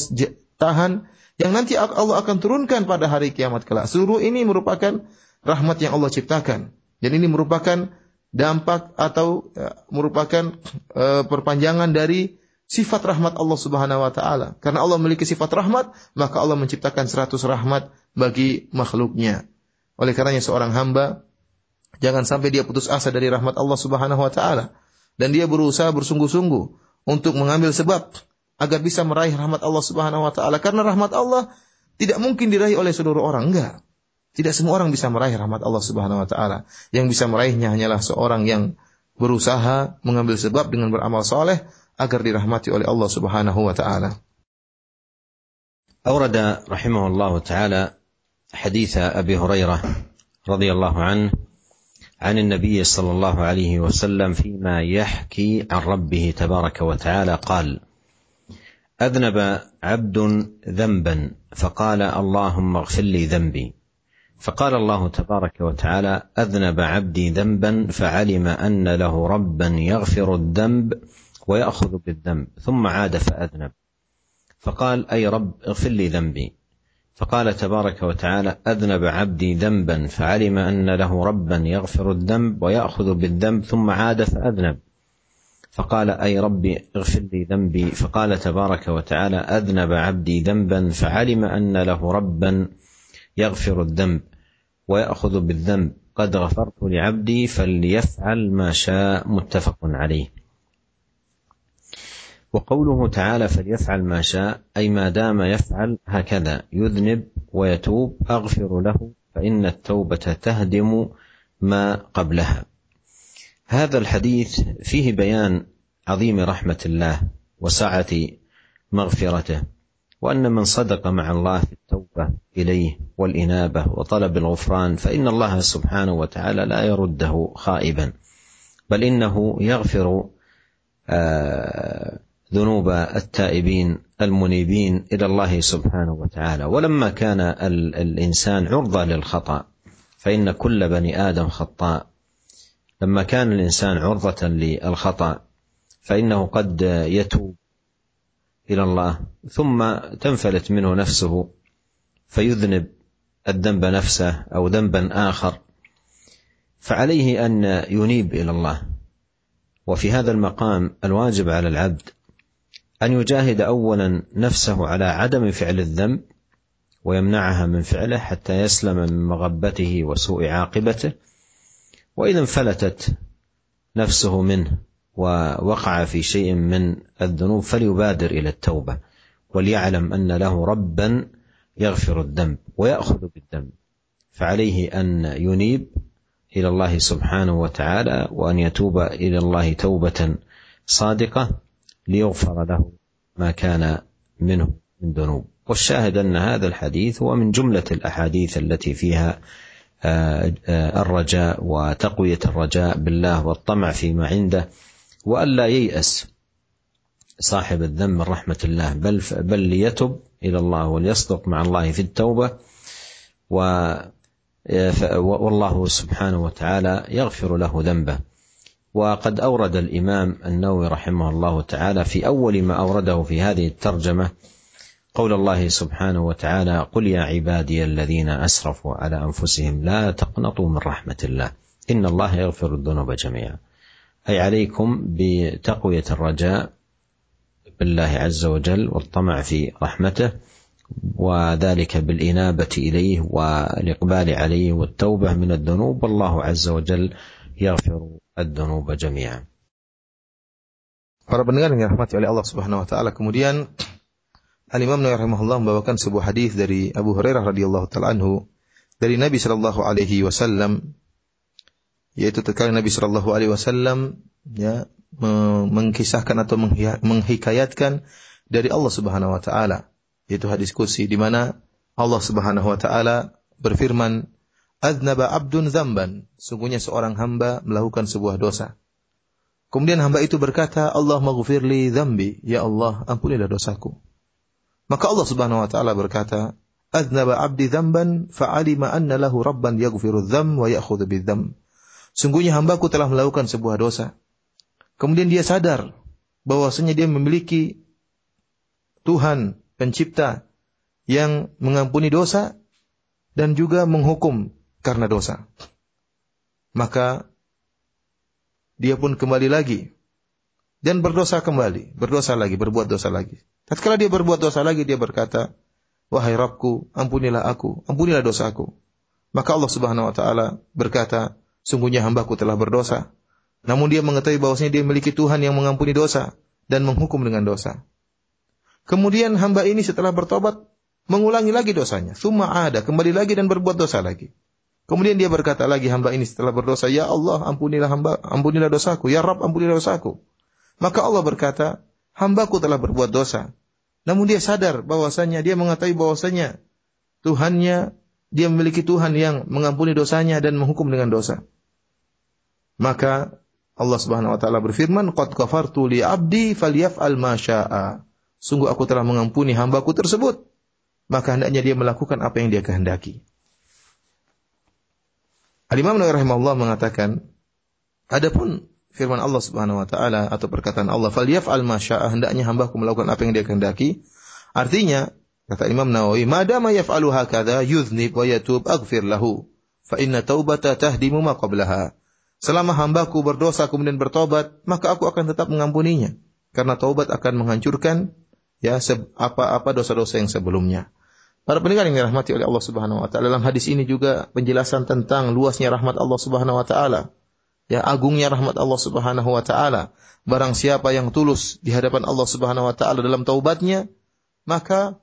tahan, yang nanti Allah akan turunkan pada hari kiamat kelak. Seluruh ini merupakan rahmat yang Allah ciptakan. Dan ini merupakan dampak atau ya, merupakan uh, perpanjangan dari sifat rahmat Allah Subhanahu wa taala. Karena Allah memiliki sifat rahmat, maka Allah menciptakan seratus rahmat bagi makhluknya. Oleh karenanya seorang hamba jangan sampai dia putus asa dari rahmat Allah Subhanahu wa taala dan dia berusaha bersungguh-sungguh untuk mengambil sebab agar bisa meraih rahmat Allah Subhanahu wa taala karena rahmat Allah tidak mungkin diraih oleh seluruh orang, enggak. Tidak semua orang bisa meraih rahmat Allah Subhanahu wa taala. Yang bisa meraihnya hanyalah seorang yang berusaha mengambil sebab dengan beramal soleh agar dirahmati oleh Allah Subhanahu wa taala. أورد رحمه الله تعالى حديث أبي هريرة رضي الله عنه عن النبي صلى الله عليه وسلم فيما يحكي عن ربه تبارك وتعالى قال أذنب عبد ذنبا فقال اللهم اغفر لي ذنبي. فقال الله تبارك وتعالى أذنب عبدي ذنبا فعلم أن له ربا يغفر الذنب ويأخذ بالذنب ثم عاد فأذنب. فقال أي رب اغفر لي ذنبي. فقال تبارك وتعالى أذنب عبدي ذنبا فعلم أن له ربا يغفر الذنب ويأخذ بالذنب ثم عاد فأذنب. فقال أي ربي اغفر لي ذنبي. فقال تبارك وتعالى أذنب عبدي ذنبا فعلم أن له ربا يغفر الذنب ويأخذ بالذنب. قد غفرت لعبدي فليفعل ما شاء. متفق عليه. وقوله تعالى فليفعل ما شاء أي ما دام يفعل هكذا يذنب ويتوب أغفر له فإن التوبة تهدم ما قبلها. هذا الحديث فيه بيان عظيم رحمة الله وسعة مغفرته وأن من صدق مع الله في التوبة إليه والإنابة وطلب الغفران فإن الله سبحانه وتعالى لا يرده خائبا بل إنه يغفر آه، ذنوب التائبين المنيبين إلى الله سبحانه وتعالى. ولما كان الإنسان عرضة للخطأ فإن كل بني آدم خطاء. لما كان الإنسان عرضة للخطأ فإنه قد يتوب إلى الله ثم تنفلت منه نفسه فيذنب الذنب نفسه أو ذنبا آخر. فعليه أن ينيب إلى الله. وفي هذا المقام الواجب على العبد أن يجاهد اولا نفسه على عدم فعل الذنب ويمنعها من فعله حتى يسلم من مغبته وسوء عاقبته وإذا انفلتت نفسه منه ووقع في شيء من الذنوب فليبادر إلى التوبة وليعلم أن له ربا يغفر الذنب ويأخذ بالذنب. فعليه أن ينيب إلى الله سبحانه وتعالى وأن يتوب إلى الله توبة صادقة ليغفر له ما كان منه من ذنوب. والشاهد أن هذا الحديث هو من جملة الأحاديث التي فيها الرجاء وتقوية الرجاء بالله والطمع فيما عنده وألا ييأس صاحب الذنب من رحمة الله بل بل ليتب إلى الله وليصدق مع الله في التوبة و والله سبحانه وتعالى يغفر له ذنبه. وقد أورد الإمام النووي رحمه الله تعالى في أول ما أورده في هذه الترجمة قول الله سبحانه وتعالى قل يا عبادي الذين أسرفوا على أنفسهم لا تقنطوا من رحمة الله إن الله يغفر الذنوب جميعا. أي عليكم بتقوية الرجاء بالله عز وجل والطمع في رحمته وذلك بالإنابة إليه والإقبال عليه والتوبة من الذنوب والله عز وجل يغفر الذنوب جميعا. Para pendengar yang dirahmati oleh Allah Subhanahu wa taala, kemudian Al-Imam Nawawi rahimahullah membawakan sebuah hadis dari Abu Hurairah radhiyallahu taala anhu dari Nabi sallallahu alaihi wasallam yaitu terkala Nabi sallallahu alaihi wasallam ya mengkisahkan atau menghikayatkan dari Allah Subhanahu wa taala yaitu hadis kursi di mana Allah Subhanahu wa taala berfirman Adnaba abdun zamban. Sungguhnya seorang hamba melakukan sebuah dosa. Kemudian hamba itu berkata Allah maghfirli dzambi ya Allah ampunilah dosaku maka Allah Subhanahu wa taala berkata Adnaba abdi dzamban fa'alima anna lahu rabban yaghfiru dzam wa ya'khudhu bidzam sungguhnya hambaku telah melakukan sebuah dosa kemudian dia sadar bahwasanya dia memiliki Tuhan pencipta yang mengampuni dosa dan juga menghukum karena dosa. Maka dia pun kembali lagi dan berdosa kembali, berdosa lagi, berbuat dosa lagi. Tatkala dia berbuat dosa lagi dia berkata, "Wahai Rabbku, ampunilah aku, ampunilah dosaku." Maka Allah Subhanahu wa taala berkata, "Sungguhnya hambaku telah berdosa." Namun dia mengetahui bahwasanya dia memiliki Tuhan yang mengampuni dosa dan menghukum dengan dosa. Kemudian hamba ini setelah bertobat mengulangi lagi dosanya. Summa ada, kembali lagi dan berbuat dosa lagi. Kemudian dia berkata lagi hamba ini setelah berdosa, "Ya Allah, ampunilah hamba, ampunilah dosaku. Ya Rabb, ampunilah dosaku." Maka Allah berkata, "Hambaku telah berbuat dosa." Namun dia sadar bahwasanya dia mengetahui bahwasanya Tuhannya dia memiliki Tuhan yang mengampuni dosanya dan menghukum dengan dosa. Maka Allah Subhanahu wa taala berfirman, "Qad kafartu li 'abdi falyaf'al ma syaa." Sungguh aku telah mengampuni hambaku tersebut. Maka hendaknya dia melakukan apa yang dia kehendaki. Al-Imam Nawawi rahimahullah mengatakan, adapun firman Allah Subhanahu wa taala atau perkataan Allah, "Falyaf'al ma syaa," hendaknya hambaku melakukan apa yang dia kehendaki. Artinya, kata Imam Nawawi, "Madama yaf'alu hakadha yudhnib wa yatub aghfir lahu, fa inna taubata tahdimu ma qablaha." Selama hambaku berdosa kemudian bertobat, maka aku akan tetap mengampuninya. Karena taubat akan menghancurkan ya apa-apa dosa-dosa yang sebelumnya. Para pendengar yang dirahmati oleh Allah Subhanahu wa taala, dalam hadis ini juga penjelasan tentang luasnya rahmat Allah Subhanahu wa taala. Ya, agungnya rahmat Allah Subhanahu wa taala. Barang siapa yang tulus di hadapan Allah Subhanahu wa taala dalam taubatnya, maka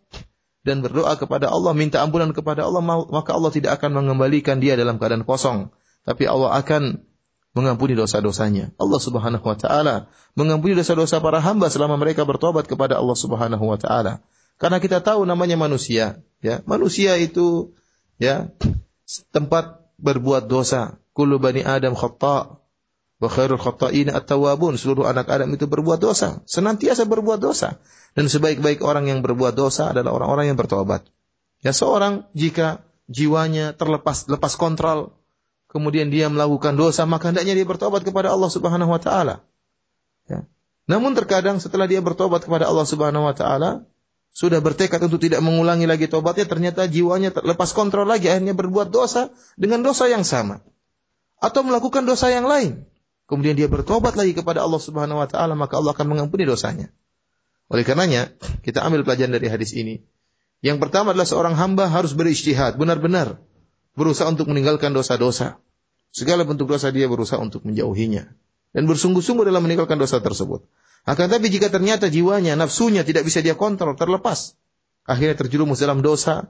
dan berdoa kepada Allah, minta ampunan kepada Allah, maka Allah tidak akan mengembalikan dia dalam keadaan kosong, tapi Allah akan mengampuni dosa-dosanya. Allah Subhanahu wa taala mengampuni dosa-dosa para hamba selama mereka bertobat kepada Allah Subhanahu wa taala. Karena kita tahu namanya manusia, ya. Manusia itu ya tempat berbuat dosa. Kullu bani Adam khata' wa khairul khata'in at-tawwabun. Seluruh anak Adam itu berbuat dosa, senantiasa berbuat dosa. Dan sebaik-baik orang yang berbuat dosa adalah orang-orang yang bertobat. Ya seorang jika jiwanya terlepas lepas kontrol kemudian dia melakukan dosa, maka hendaknya dia bertobat kepada Allah Subhanahu wa taala. Ya. Namun terkadang setelah dia bertobat kepada Allah Subhanahu wa taala, sudah bertekad untuk tidak mengulangi lagi tobatnya, ternyata jiwanya lepas kontrol lagi, akhirnya berbuat dosa dengan dosa yang sama. Atau melakukan dosa yang lain. Kemudian dia bertobat lagi kepada Allah Subhanahu wa taala, maka Allah akan mengampuni dosanya. Oleh karenanya, kita ambil pelajaran dari hadis ini. Yang pertama adalah seorang hamba harus berijtihad, benar-benar berusaha untuk meninggalkan dosa-dosa. Segala bentuk dosa dia berusaha untuk menjauhinya dan bersungguh-sungguh dalam meninggalkan dosa tersebut. Akan tapi jika ternyata jiwanya, nafsunya tidak bisa dia kontrol, terlepas, akhirnya terjerumus dalam dosa,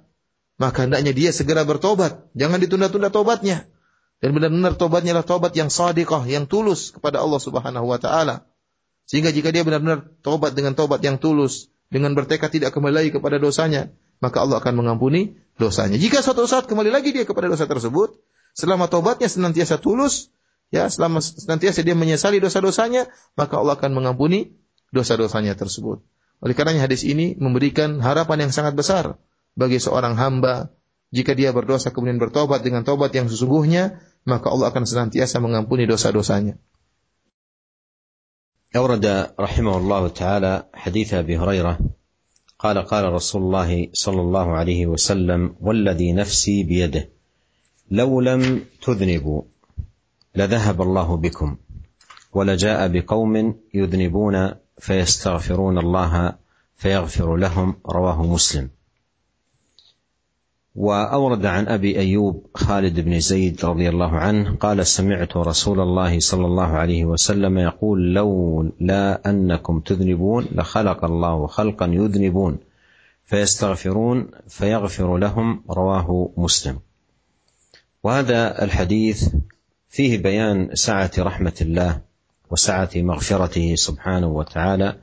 maka hendaknya dia segera bertobat. Jangan ditunda-tunda tobatnya. Dan benar-benar tobatnya adalah tobat yang sadiqah, yang tulus kepada Allah Subhanahu wa taala. Sehingga jika dia benar-benar tobat dengan tobat yang tulus, dengan bertekad tidak kembali lagi kepada dosanya, maka Allah akan mengampuni dosanya. Jika suatu saat kembali lagi dia kepada dosa tersebut, selama tobatnya senantiasa tulus, ya selama senantiasa dia menyesali dosa-dosanya, maka Allah akan mengampuni dosa-dosanya tersebut. Oleh karenanya hadis ini memberikan harapan yang sangat besar bagi seorang hamba jika dia berdosa kemudian bertobat dengan tobat yang sesungguhnya, maka Allah akan senantiasa mengampuni dosa-dosanya. أورد رحمه الله تعالى حديث أبي هريرة قال قال رسول الله صلى الله عليه وسلم والذي نفسي بيده لو لم تذنبوا لذهب الله بكم ولجاء بقوم يذنبون فيستغفرون الله فيغفر لهم رواه مسلم. وأورد عن أبي أيوب خالد بن زيد رضي الله عنه قال سمعت رسول الله صلى الله عليه وسلم يقول لولا أنكم تذنبون لخلق الله خلقا يذنبون فيستغفرون فيغفر لهم رواه مسلم. وهذا الحديث فيه بيان سعة رحمة الله وسعة مغفرته سبحانه وتعالى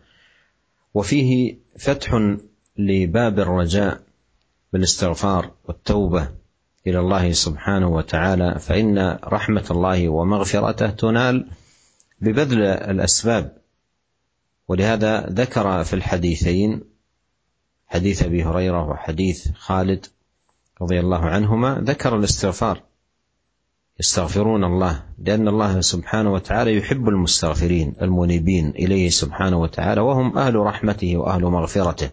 وفيه فتح لباب الرجاء بالاستغفار والتوبة إلى الله سبحانه وتعالى فإن رحمة الله ومغفرته تنال ببذل الأسباب. ولهذا ذكر في الحديثين حديث أبي هريرة وحديث خالد رضي الله عنهما ذكر الاستغفار. يستغفرون الله لأن الله سبحانه وتعالى يحب المستغفرين المنيبين إليه سبحانه وتعالى وهم أهل رحمته وأهل مغفرته.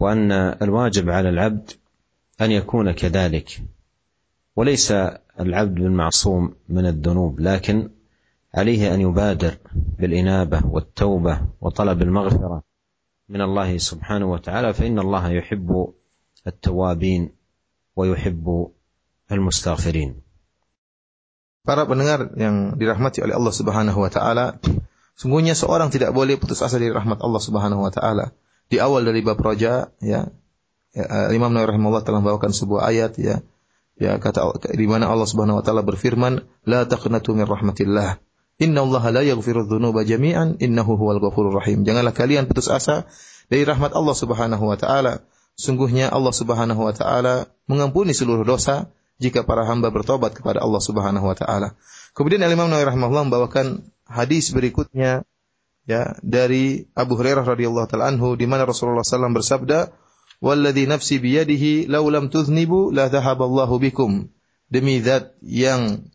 وأن الواجب على العبد أن يكون كذلك. وليس العبد بالمعصوم من الذنوب لكن عليه أن يبادر بالإنابة والتوبة وطلب المغفرة من الله سبحانه وتعالى فإن الله يحب التوابين ويحب المستغفرين. Para pendengar yang dirahmati oleh Allah Subhanahu wa taala, sungguhnya seorang tidak boleh putus asa dari rahmat Allah Subhanahu wa taala. di awal dari bab roja ya, ya eh, Imam Nawawi rahimahullah telah membawakan sebuah ayat ya. Ya kata di mana Allah Subhanahu wa taala berfirman la taqnatu min rahmatillah. Inna Allah la yaghfiru dzunuba jami'an innahu huwal ghafurur rahim. Janganlah kalian putus asa dari rahmat Allah Subhanahu wa taala. Sungguhnya Allah Subhanahu wa taala mengampuni seluruh dosa jika para hamba bertobat kepada Allah Subhanahu wa taala. Kemudian Imam Nawawi rahimahullah membawakan hadis berikutnya ya dari Abu Hurairah radhiyallahu taala anhu di mana Rasulullah SAW bersabda walladzi nafsi biyadihi law lam tuznibu la dhahaballahu bikum. Demi zat yang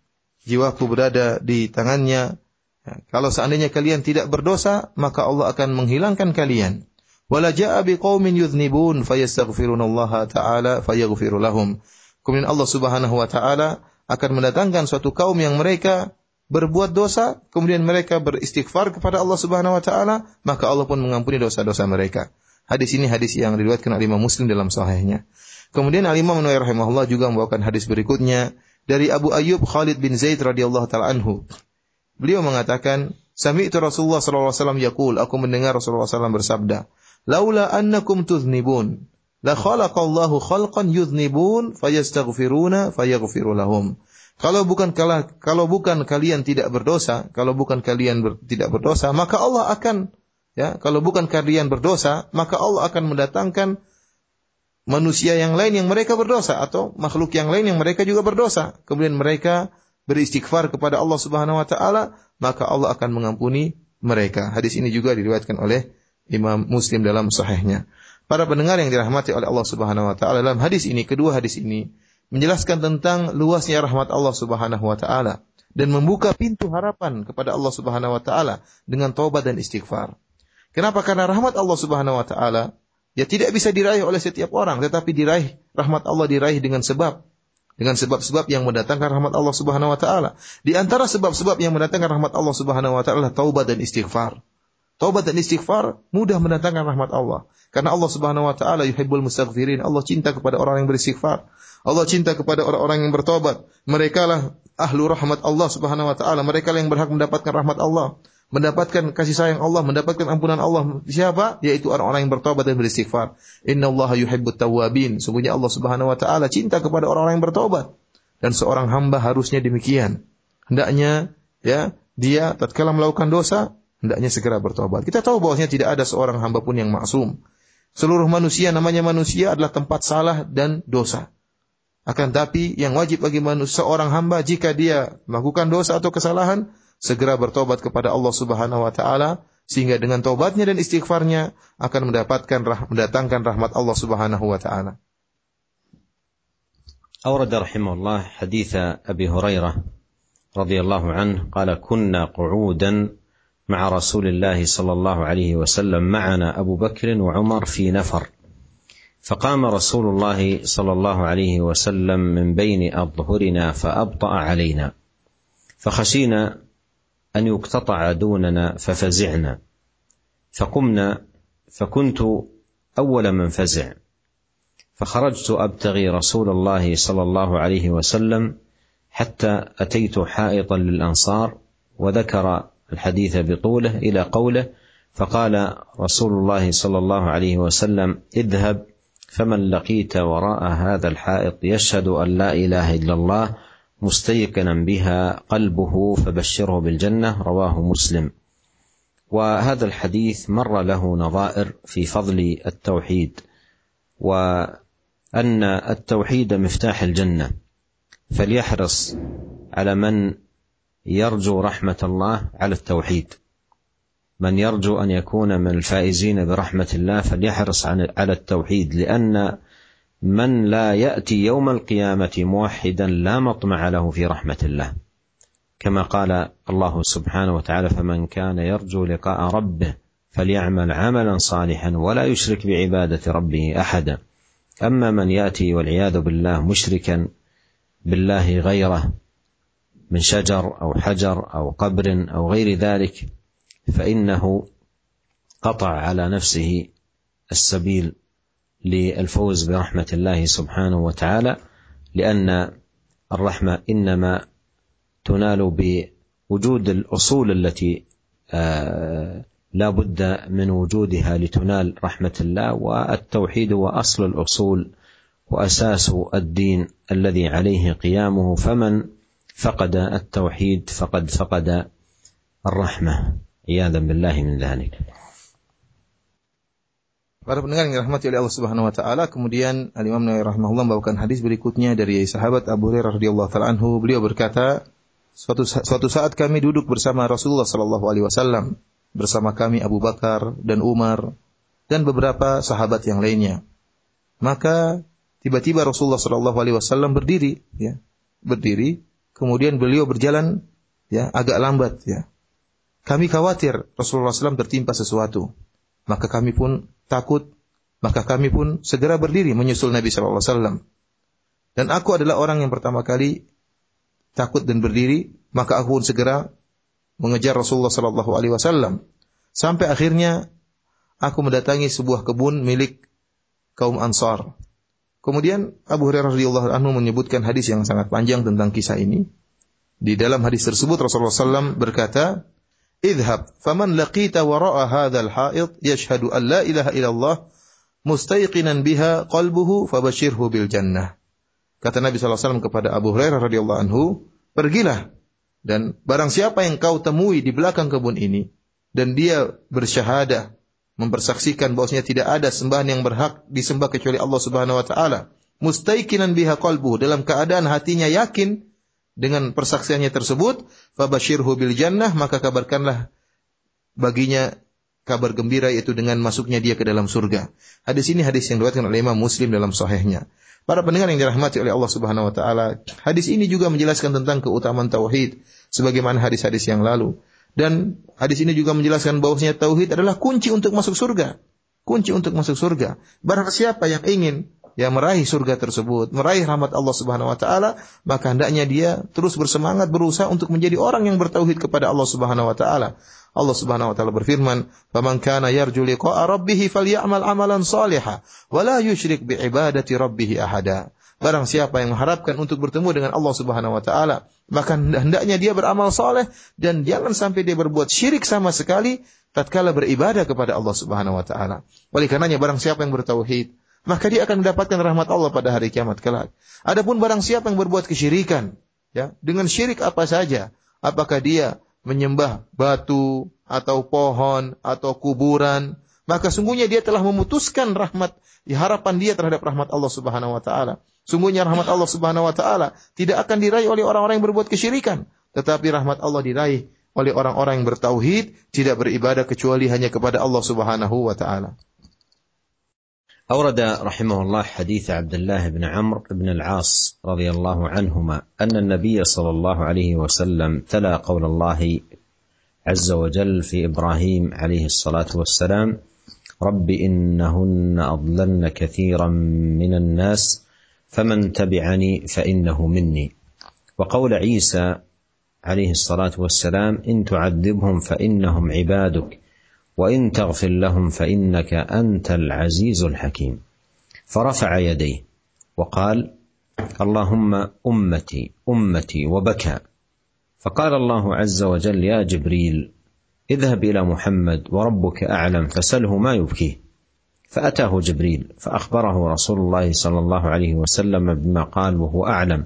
jiwaku berada di tangannya ya, kalau seandainya kalian tidak berdosa maka Allah akan menghilangkan kalian. Wala jaa biqaumin yudhnibun fayastaghfirunallaha taala fayaghfiru lahum kemudian Allah Subhanahu wa taala akan mendatangkan suatu kaum yang mereka berbuat dosa, kemudian mereka beristighfar kepada Allah Subhanahu wa taala, maka Allah pun mengampuni dosa-dosa mereka. Hadis ini hadis yang diriwayatkan oleh Imam Muslim dalam sahihnya. Kemudian Al Imam Nawawi rahimahullah juga membawakan hadis berikutnya dari Abu Ayyub Khalid bin Zaid radhiyallahu taala anhu. Beliau mengatakan, "Sami'tu Rasulullah sallallahu alaihi wasallam yaqul, aku mendengar Rasulullah SAW bersabda, "Laula annakum tuznibun, khalqan yudhnibun fayastaghfiruna fayaghfiru lahum." Kalau bukan kalah, kalau bukan kalian tidak berdosa, kalau bukan kalian ber, tidak berdosa, maka Allah akan ya, kalau bukan kalian berdosa, maka Allah akan mendatangkan manusia yang lain yang mereka berdosa atau makhluk yang lain yang mereka juga berdosa. Kemudian mereka beristighfar kepada Allah Subhanahu wa taala, maka Allah akan mengampuni mereka. Hadis ini juga diriwayatkan oleh Imam Muslim dalam sahihnya. Para pendengar yang dirahmati oleh Allah Subhanahu wa taala dalam hadis ini, kedua hadis ini menjelaskan tentang luasnya rahmat Allah Subhanahu wa taala dan membuka pintu harapan kepada Allah Subhanahu wa taala dengan taubat dan istighfar. Kenapa? Karena rahmat Allah Subhanahu wa taala ya tidak bisa diraih oleh setiap orang, tetapi diraih rahmat Allah diraih dengan sebab dengan sebab-sebab yang mendatangkan rahmat Allah Subhanahu wa taala. Di antara sebab-sebab yang mendatangkan rahmat Allah Subhanahu wa taala taubat dan istighfar. Taubat dan istighfar mudah mendatangkan rahmat Allah. Karena Allah Subhanahu wa taala yuhibbul mustaghfirin. Allah cinta kepada orang yang beristighfar. Allah cinta kepada orang-orang yang bertobat. Mereka lah ahlu rahmat Allah Subhanahu wa taala. Mereka yang berhak mendapatkan rahmat Allah. mendapatkan kasih sayang Allah, mendapatkan ampunan Allah. Siapa? Yaitu orang-orang yang bertobat dan beristighfar. Inna Allah yuhibbut tawabin. Sungguhnya Allah Subhanahu wa taala cinta kepada orang-orang yang bertobat. Dan seorang hamba harusnya demikian. Hendaknya ya, dia tatkala melakukan dosa, hendaknya segera bertobat. Kita tahu bahwasanya tidak ada seorang hamba pun yang maksum. Seluruh manusia namanya manusia adalah tempat salah dan dosa. Akan tapi yang wajib bagi manusia seorang hamba jika dia melakukan dosa atau kesalahan, segera bertobat kepada Allah Subhanahu wa taala sehingga dengan tobatnya dan istighfarnya akan mendapatkan rah mendatangkan rahmat Allah Subhanahu wa taala. أورد رحمه الله حديث أبي هريرة رضي الله عنه قال كنا قعودا مع رسول الله صلى الله عليه وسلم معنا أبو بكر وعمر في نفر. فقام رسول الله صلى الله عليه وسلم من بين أظهرنا فأبطأ علينا. فخشينا أن يقتطع دوننا ففزعنا. فقمنا فكنت أول من فزع. فخرجت أبتغي رسول الله صلى الله عليه وسلم حتى أتيت حائطا للأنصار وذكر الحديث بطوله إلى قوله فقال رسول الله صلى الله عليه وسلم اذهب فمن لقيت وراء هذا الحائط يشهد أن لا إله إلا الله مستيقنا بها قلبه فبشره بالجنة. رواه مسلم. وهذا الحديث مر له نظائر في فضل التوحيد وأن التوحيد مفتاح الجنة فليحرص على من يرجو رحمة الله على التوحيد. من يرجو أن يكون من الفائزين برحمة الله فليحرص على التوحيد لأن من لا يأتي يوم القيامة موحدا لا مطمع له في رحمة الله. كما قال الله سبحانه وتعالى فمن كان يرجو لقاء ربه فليعمل عملا صالحا ولا يشرك بعبادة ربه أحدا. أما من يأتي والعياذ بالله مشركا بالله غيره من شجر أو حجر أو قبر أو غير ذلك فإنه قطع على نفسه السبيل للفوز برحمة الله سبحانه وتعالى لأن الرحمة إنما تنال بوجود الأصول التي آه، لا بد من وجودها لتنال رحمة الله والتوحيد هو أصل الأصول وأساس الدين الذي عليه قيامه فمن فقد التوحيد فقد فقد الرحمه عياذا بالله من ذلك Para pendengar yang dirahmati oleh Allah Subhanahu wa taala, kemudian Al Imam Nawawi rahimahullah membawakan hadis berikutnya dari sahabat Abu Hurairah radhiyallahu taala anhu. Beliau berkata, suatu suatu saat kami duduk bersama Rasulullah sallallahu alaihi wasallam, bersama kami Abu Bakar dan Umar dan beberapa sahabat yang lainnya. Maka tiba-tiba Rasulullah sallallahu alaihi wasallam berdiri, ya. Berdiri, kemudian beliau berjalan ya agak lambat ya. Kami khawatir Rasulullah SAW tertimpa sesuatu. Maka kami pun takut, maka kami pun segera berdiri menyusul Nabi Wasallam. Dan aku adalah orang yang pertama kali takut dan berdiri, maka aku pun segera mengejar Rasulullah Shallallahu Alaihi Wasallam. Sampai akhirnya aku mendatangi sebuah kebun milik kaum Ansar. Kemudian Abu Hurairah radhiyallahu anhu menyebutkan hadis yang sangat panjang tentang kisah ini. Di dalam hadis tersebut Rasulullah SAW berkata, Idhab, faman laqita wara'a hadzal ha'id yashhadu an la ilaha illallah mustayqinan biha qalbuhu fabashirhu bil jannah. Kata Nabi SAW kepada Abu Hurairah radhiyallahu anhu, pergilah dan barang siapa yang kau temui di belakang kebun ini dan dia bersyahadah mempersaksikan bahwasanya tidak ada sembahan yang berhak disembah kecuali Allah Subhanahu wa taala, mustaiqinan biha qalbuhu dalam keadaan hatinya yakin dengan persaksiannya tersebut, fabashirhu bil jannah, maka kabarkanlah baginya kabar gembira yaitu dengan masuknya dia ke dalam surga. Hadis ini hadis yang diriwayatkan oleh Imam Muslim dalam sahihnya. Para pendengar yang dirahmati oleh Allah Subhanahu wa taala, hadis ini juga menjelaskan tentang keutamaan tauhid sebagaimana hadis-hadis yang lalu. Dan hadis ini juga menjelaskan bahwasanya tauhid adalah kunci untuk masuk surga. Kunci untuk masuk surga. Barang siapa yang ingin yang meraih surga tersebut, meraih rahmat Allah Subhanahu wa taala, maka hendaknya dia terus bersemangat berusaha untuk menjadi orang yang bertauhid kepada Allah Subhanahu wa taala. Allah Subhanahu wa taala berfirman, "Faman kana yarju liqa'a rabbih falyamal amalan salihan wa la yusyrik bi ibadati rabbih ahada." Barang siapa yang mengharapkan untuk bertemu dengan Allah Subhanahu wa taala, maka hendaknya dia beramal soleh dan jangan sampai dia berbuat syirik sama sekali tatkala beribadah kepada Allah Subhanahu wa taala. Oleh karenanya barang siapa yang bertauhid, maka dia akan mendapatkan rahmat Allah pada hari kiamat kelak. Adapun barang siapa yang berbuat kesyirikan, ya, dengan syirik apa saja, apakah dia menyembah batu atau pohon atau kuburan, maka sungguhnya dia telah memutuskan rahmat harapan dia terhadap rahmat Allah Subhanahu wa taala. Sungguhnya rahmat Allah Subhanahu wa taala tidak akan diraih oleh orang-orang yang berbuat kesyirikan, tetapi rahmat Allah diraih oleh orang-orang yang bertauhid, tidak beribadah kecuali hanya kepada Allah Subhanahu wa taala. أورد رحمه الله حديث عبد الله بن عمرو بن العاص رضي الله عنهما أن النبي صلى الله عليه وسلم تلا قول الله عز وجل في إبراهيم عليه الصلاة والسلام رب إنهن أضللن كثيرا من الناس فمن تبعني فإنه مني. وقول عيسى عليه الصلاة والسلام إن تعذبهم فإنهم عبادك وإن تغفر لهم فإنك أنت العزيز الحكيم. فرفع يديه وقال اللهم أمتي أمتي وبكى. فقال الله عز وجل يا جبريل اذهب إلى محمد وربك أعلم فسله ما يبكيه. فأتاه جبريل فأخبره رسول الله صلى الله عليه وسلم بما قال وهو أعلم.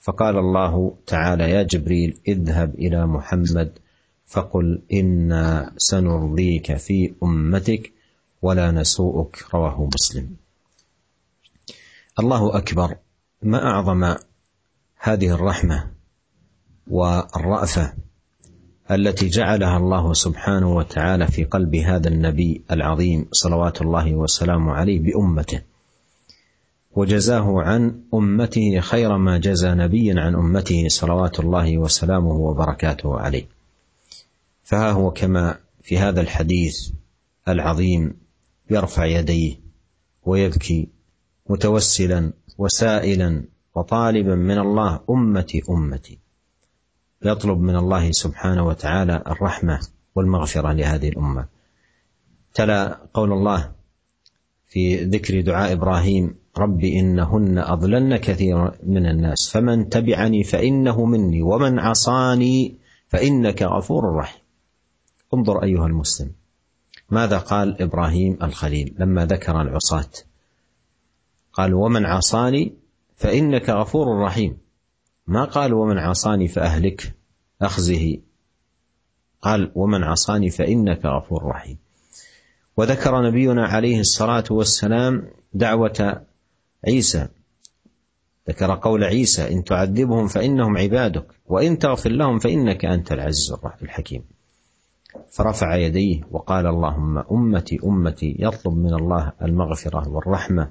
فقال الله تعالى يا جبريل اذهب إلى محمد فقل إنا سنرضيك في أمتك ولا نسوءك. رواه مسلم. الله أكبر. ما أعظم هذه الرحمة والرأفة التي جعلها الله سبحانه وتعالى في قلب هذا النبي العظيم صلوات الله وسلامه عليه بأمته. وجزاه عن أمته خير ما جزى نبي عن أمته صلوات الله وسلامه وبركاته عليه. فها هو كما في هذا الحديث العظيم يرفع يديه ويبكي متوسلا وسائلا وطالبا من الله أمتي أمتي. يطلب من الله سبحانه وتعالى الرحمة والمغفرة لهذه الأمة. تلا قول الله في ذكر دعاء إبراهيم رب إنهن اضللن كثيرا من الناس فمن تبعني فإنه مني ومن عصاني فإنك غفور رحيم. انظر أيها المسلم ماذا قال إبراهيم الخليل لما ذكر العصاة؟ قال ومن عصاني فإنك غفور رحيم. ما قال ومن عصاني فأهلك؟ أخزه. قال ومن عصاني فإنك غفور رحيم. وذكر نبينا عليه الصلاة والسلام دعوة عيسى. ذكر قول عيسى إن تعذبهم فإنهم عبادك وإن تغفر لهم فإنك أنت العزيز الحكيم. فرفع يديه وقال اللهم أمتي أمتي يطلب من الله المغفرة والرحمة.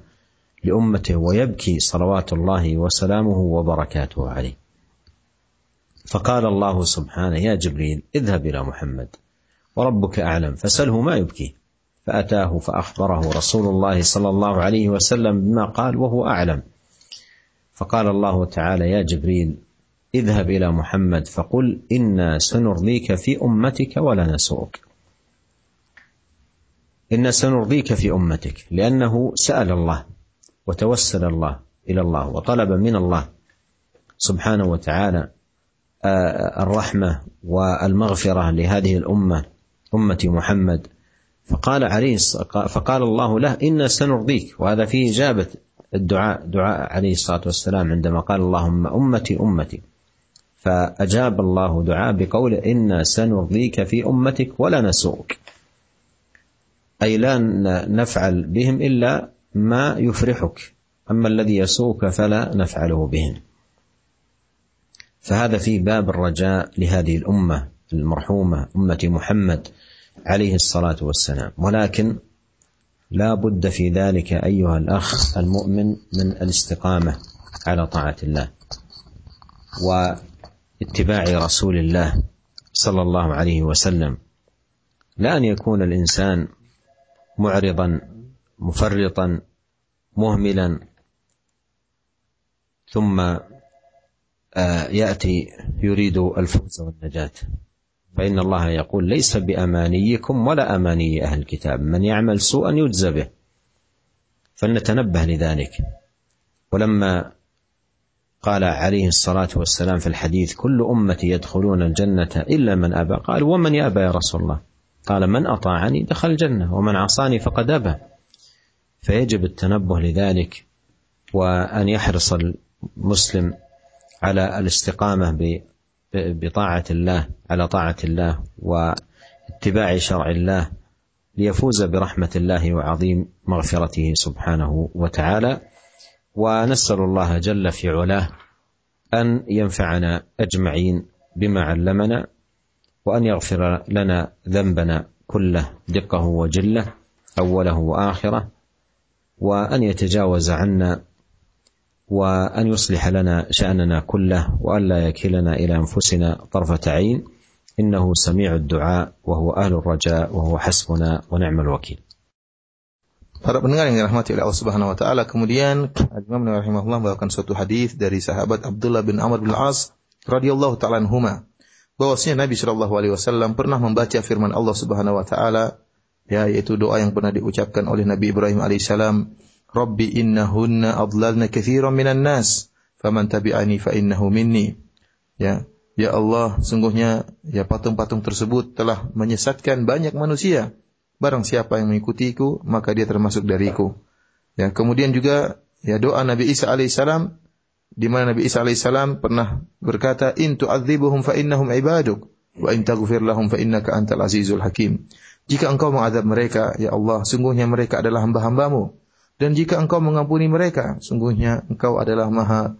لأمته ويبكي صلوات الله وسلامه وبركاته عليه. فقال الله سبحانه يا جبريل اذهب إلى محمد وربك أعلم فسله ما يبكي فأتاه فأخبره رسول الله صلى الله عليه وسلم بما قال وهو أعلم. فقال الله تعالى يا جبريل اذهب إلى محمد فقل إنا سنرضيك في أمتك ولا نسوءك. إنا سنرضيك في أمتك لأنه سأل الله وتوسل الله إلى الله وطلب من الله سبحانه وتعالى آه، الرحمة والمغفرة لهذه الأمة أمة محمد. فقال عليه فقال الله له إنا سنرضيك. وهذا فيه إجابة الدعاء دعاء عليه الصلاة والسلام عندما قال اللهم أمتي أمتي. فأجاب الله دعاء بقوله إنا سنرضيك في أمتك ولا نسوءك. أي لا نفعل بهم إلا ما يفرحك. أما الذي يسوءك فلا نفعله بهم فهذا في باب الرجاء لهذه الأمة المرحومة أمة محمد عليه الصلاة والسلام. ولكن لا بد في ذلك أيها الأخ المؤمن من الاستقامة على طاعة الله واتباع رسول الله صلى الله عليه وسلم. لا أن يكون الإنسان معرضا مفرطا مهملا. ثم آه، يأتي يريد الفوز والنجاة. فإن الله يقول ليس بأمانيكم ولا أماني أهل الكتاب. من يعمل سوءا يجزى به. فلنتنبه لذلك. ولما قال عليه الصلاة والسلام في الحديث كل أمتي يدخلون الجنة إلا من أبى قال ومن يأبى يا رسول الله؟ قال من أطاعني دخل الجنة ومن عصاني فقد أبى. فيجب التنبه لذلك وأن يحرص المسلم على الاستقامة بطاعة الله على طاعة الله واتباع شرع الله ليفوز برحمة الله وعظيم مغفرته سبحانه وتعالى. ونسأل الله جل في علاه أن ينفعنا أجمعين بما علمنا وأن يغفر لنا ذنبنا كله دقه وجله أوله وآخره. وأن يتجاوز عنا وأن يصلح لنا شأننا كله وأن لا يكلنا إلى أنفسنا طرفة عين إنه سميع الدعاء وهو أهل الرجاء وهو حسبنا ونعم الوكيل Para pendengar yang dirahmati oleh Allah Subhanahu wa taala, kemudian Imam Nawawi rahimahullah membawakan suatu hadis dari sahabat Abdullah bin Amr bin Al-As radhiyallahu taala anhuma bahwasanya Nabi Shallallahu alaihi wasallam pernah membaca firman Allah Subhanahu wa taala ya yaitu doa yang pernah diucapkan oleh Nabi Ibrahim alaihissalam, "Rabbi innahunna adlalna katsiran minan nas, faman tabi'ani fa innahu minni." Ya, ya Allah, sungguhnya ya patung-patung tersebut telah menyesatkan banyak manusia Barang siapa yang mengikutiku, maka dia termasuk dariku. Ya, kemudian juga ya doa Nabi Isa alaihissalam di mana Nabi Isa alaihissalam pernah berkata, "In tu'adzibuhum fa innahum ibaduk, wa in taghfir lahum fa innaka antal azizul hakim." Jika engkau mengadab mereka, ya Allah, sungguhnya mereka adalah hamba-hambamu. Dan jika engkau mengampuni mereka, sungguhnya engkau adalah maha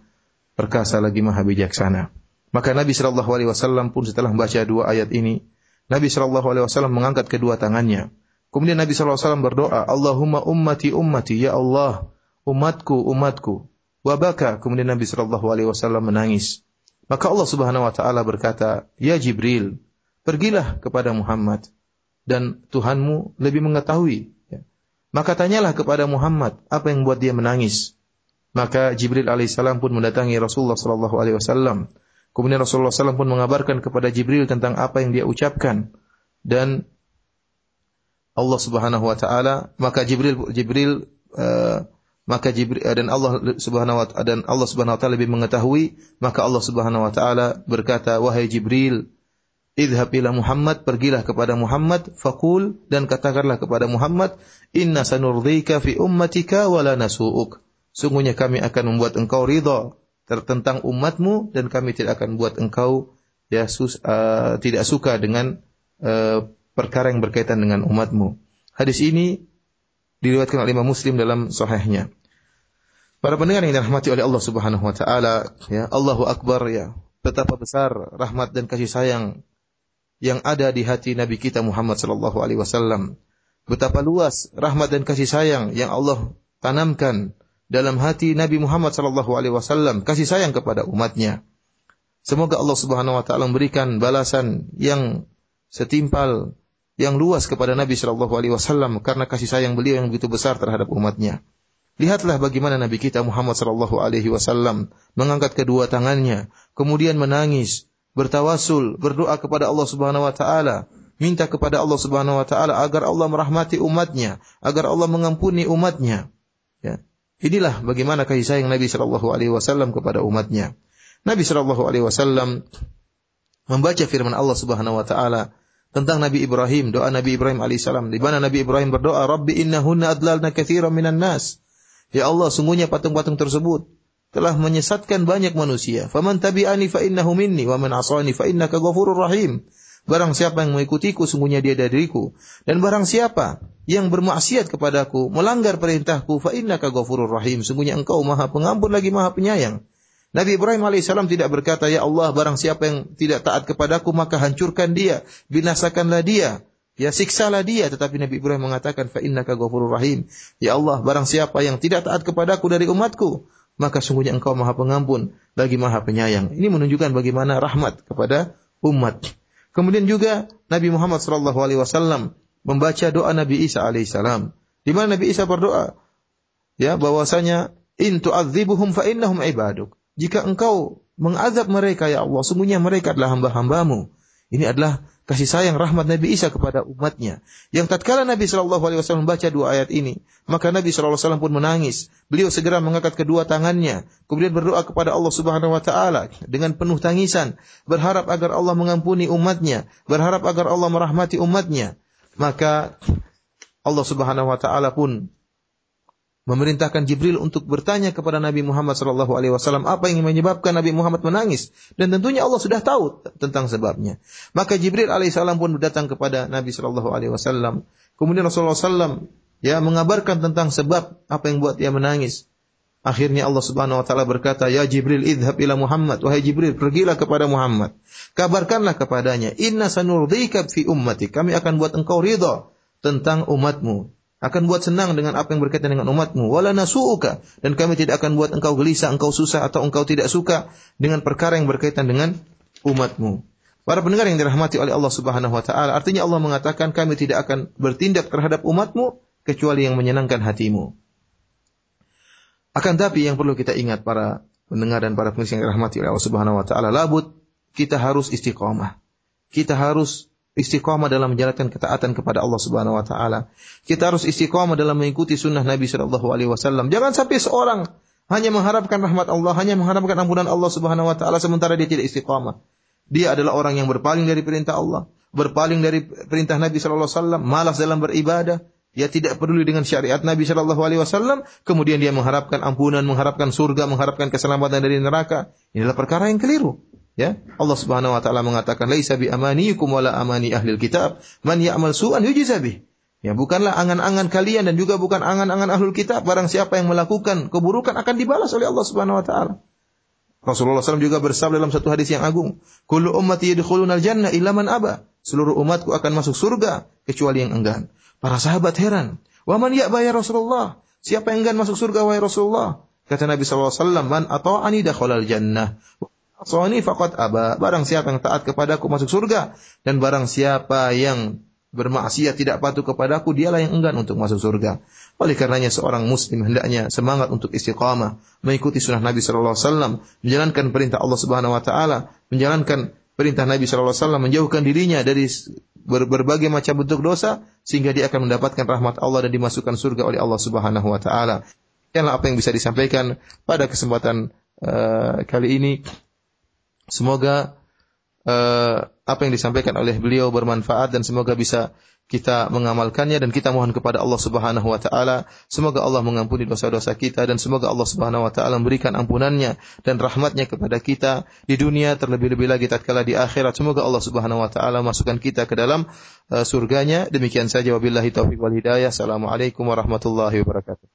perkasa lagi maha bijaksana. Maka Nabi Shallallahu Alaihi Wasallam pun setelah membaca dua ayat ini, Nabi Shallallahu Alaihi Wasallam mengangkat kedua tangannya Kemudian Nabi SAW berdoa, Allahumma ummati ummati, ya Allah, umatku, umatku. Wabaka, kemudian Nabi SAW menangis. Maka Allah Subhanahu wa taala berkata, "Ya Jibril, pergilah kepada Muhammad dan Tuhanmu lebih mengetahui." Ya. Maka tanyalah kepada Muhammad apa yang membuat dia menangis. Maka Jibril alaihissalam pun mendatangi Rasulullah sallallahu alaihi wasallam. Kemudian Rasulullah SAW pun mengabarkan kepada Jibril tentang apa yang dia ucapkan dan Allah Subhanahu wa taala, maka Jibril Jibril uh, maka Jibril uh, dan Allah Subhanahu wa dan Allah Subhanahu wa taala lebih mengetahui, maka Allah Subhanahu wa taala berkata, "Wahai Jibril, idhab ila Muhammad, pergilah kepada Muhammad, fakul dan katakanlah kepada Muhammad, inna sanurdika fi ummatika wa la nasu'uk." Sungguhnya kami akan membuat engkau ridha tentang umatmu dan kami tidak akan buat engkau ya sus, uh, tidak suka dengan uh, perkara yang berkaitan dengan umatmu. Hadis ini diriwayatkan oleh Imam Muslim dalam sahihnya. Para pendengar yang dirahmati oleh Allah Subhanahu wa taala, ya, Allahu Akbar ya. Betapa besar rahmat dan kasih sayang yang ada di hati Nabi kita Muhammad sallallahu alaihi wasallam. Betapa luas rahmat dan kasih sayang yang Allah tanamkan dalam hati Nabi Muhammad sallallahu alaihi wasallam, kasih sayang kepada umatnya. Semoga Allah Subhanahu wa taala memberikan balasan yang setimpal yang luas kepada Nabi Shallallahu Alaihi Wasallam karena kasih sayang beliau yang begitu besar terhadap umatnya. Lihatlah bagaimana Nabi kita Muhammad Shallallahu Alaihi Wasallam mengangkat kedua tangannya, kemudian menangis, bertawasul, berdoa kepada Allah Subhanahu Wa Taala, minta kepada Allah Subhanahu Wa Taala agar Allah merahmati umatnya, agar Allah mengampuni umatnya. Ya. Inilah bagaimana kasih sayang Nabi Shallallahu Alaihi Wasallam kepada umatnya. Nabi Shallallahu Alaihi Wasallam membaca firman Allah Subhanahu Wa Taala tentang Nabi Ibrahim, doa Nabi Ibrahim alaihissalam di mana Nabi Ibrahim berdoa, "Rabbi innahunna adlalna katsiran minan nas." Ya Allah, sungguhnya patung-patung tersebut telah menyesatkan banyak manusia. Faman tabi'ani fa innahu minni wa man 'asani fa innaka ghafurur rahim. Barang siapa yang mengikutiku, sungguhnya dia dariku. Dan barang siapa yang bermaksiat kepadaku, melanggar perintahku, fa innaka ghafurur rahim. Sungguhnya engkau maha pengampun lagi maha penyayang. Nabi Ibrahim alaihissalam tidak berkata, Ya Allah, barang siapa yang tidak taat kepadaku, maka hancurkan dia, binasakanlah dia, ya siksalah dia. Tetapi Nabi Ibrahim mengatakan, Fa innaka ghafurur rahim. Ya Allah, barang siapa yang tidak taat kepadaku dari umatku, maka sungguhnya engkau maha pengampun, lagi maha penyayang. Ini menunjukkan bagaimana rahmat kepada umat. Kemudian juga Nabi Muhammad sallallahu alaihi wasallam membaca doa Nabi Isa alaihissalam. Di mana Nabi Isa berdoa, ya bahwasanya in tu'adzibuhum fa innahum ibaduk jika engkau mengazab mereka ya Allah, sungguhnya mereka adalah hamba-hambamu. Ini adalah kasih sayang rahmat Nabi Isa kepada umatnya. Yang tatkala Nabi Shallallahu Alaihi Wasallam membaca dua ayat ini, maka Nabi Shallallahu Alaihi Wasallam pun menangis. Beliau segera mengangkat kedua tangannya, kemudian berdoa kepada Allah Subhanahu Wa Taala dengan penuh tangisan, berharap agar Allah mengampuni umatnya, berharap agar Allah merahmati umatnya. Maka Allah Subhanahu Wa Taala pun memerintahkan Jibril untuk bertanya kepada Nabi Muhammad sallallahu alaihi wasallam apa yang menyebabkan Nabi Muhammad menangis dan tentunya Allah sudah tahu tentang sebabnya. Maka Jibril alaihissalam pun datang kepada Nabi sallallahu alaihi wasallam. Kemudian Rasulullah sallam ya mengabarkan tentang sebab apa yang buat dia menangis. Akhirnya Allah Subhanahu wa taala berkata, "Ya Jibril, idhab ila Muhammad." Wahai Jibril, pergilah kepada Muhammad. Kabarkanlah kepadanya, "Inna sanurdika fi ummati." Kami akan buat engkau ridha tentang umatmu akan buat senang dengan apa yang berkaitan dengan umatmu. Wala nasu'uka. Dan kami tidak akan buat engkau gelisah, engkau susah, atau engkau tidak suka dengan perkara yang berkaitan dengan umatmu. Para pendengar yang dirahmati oleh Allah Subhanahu wa taala, artinya Allah mengatakan kami tidak akan bertindak terhadap umatmu kecuali yang menyenangkan hatimu. Akan tapi yang perlu kita ingat para pendengar dan para pemirsa yang dirahmati oleh Allah Subhanahu wa taala, labut kita harus istiqamah. Kita harus istiqamah dalam menjalankan ketaatan kepada Allah Subhanahu wa taala. Kita harus istiqamah dalam mengikuti sunnah Nabi Shallallahu alaihi wasallam. Jangan sampai seorang hanya mengharapkan rahmat Allah, hanya mengharapkan ampunan Allah Subhanahu wa taala sementara dia tidak istiqamah. Dia adalah orang yang berpaling dari perintah Allah, berpaling dari perintah Nabi Shallallahu alaihi wasallam, malas dalam beribadah, dia tidak peduli dengan syariat Nabi Shallallahu Alaihi Wasallam, kemudian dia mengharapkan ampunan, mengharapkan surga, mengharapkan keselamatan dari neraka. Inilah perkara yang keliru. Ya, Allah Subhanahu wa taala mengatakan laisa bi amaniyukum wala amani ahli kitab, man ya'mal su'an yujza bih. Ya, bukanlah angan-angan kalian dan juga bukan angan-angan ahlul kitab. Barang siapa yang melakukan keburukan akan dibalas oleh Allah Subhanahu wa taala. Rasulullah SAW juga bersabda dalam satu hadis yang agung, "Kullu ummati yadkhuluna al-jannah illa man aba." Seluruh umatku akan masuk surga kecuali yang enggan. Para sahabat heran, "Wa man ya'ba ya Rasulullah?" Siapa yang enggan masuk surga wahai Rasulullah? Kata Nabi SAW, "Man ata'ani dakhala al-jannah." Soni fakot aba. Barang siapa yang taat kepadaku masuk surga. Dan barang siapa yang bermaksiat tidak patuh kepadaku, dialah yang enggan untuk masuk surga. Oleh karenanya seorang muslim hendaknya semangat untuk istiqamah, mengikuti sunnah Nabi sallallahu alaihi wasallam, menjalankan perintah Allah Subhanahu wa taala, menjalankan perintah Nabi sallallahu alaihi wasallam, menjauhkan dirinya dari ber berbagai macam bentuk dosa sehingga dia akan mendapatkan rahmat Allah dan dimasukkan surga oleh Allah Subhanahu wa taala. Inilah apa yang bisa disampaikan pada kesempatan uh, kali ini. Semoga uh, apa yang disampaikan oleh beliau bermanfaat dan semoga bisa kita mengamalkannya dan kita mohon kepada Allah Subhanahu wa taala. Semoga Allah mengampuni dosa-dosa kita dan semoga Allah Subhanahu wa taala memberikan ampunannya dan rahmatnya kepada kita di dunia terlebih-lebih lagi tatkala di akhirat. Semoga Allah Subhanahu wa taala masukkan kita ke dalam uh, surganya. Demikian saja. Wabillahi taufik wal hidayah. Assalamualaikum warahmatullahi wabarakatuh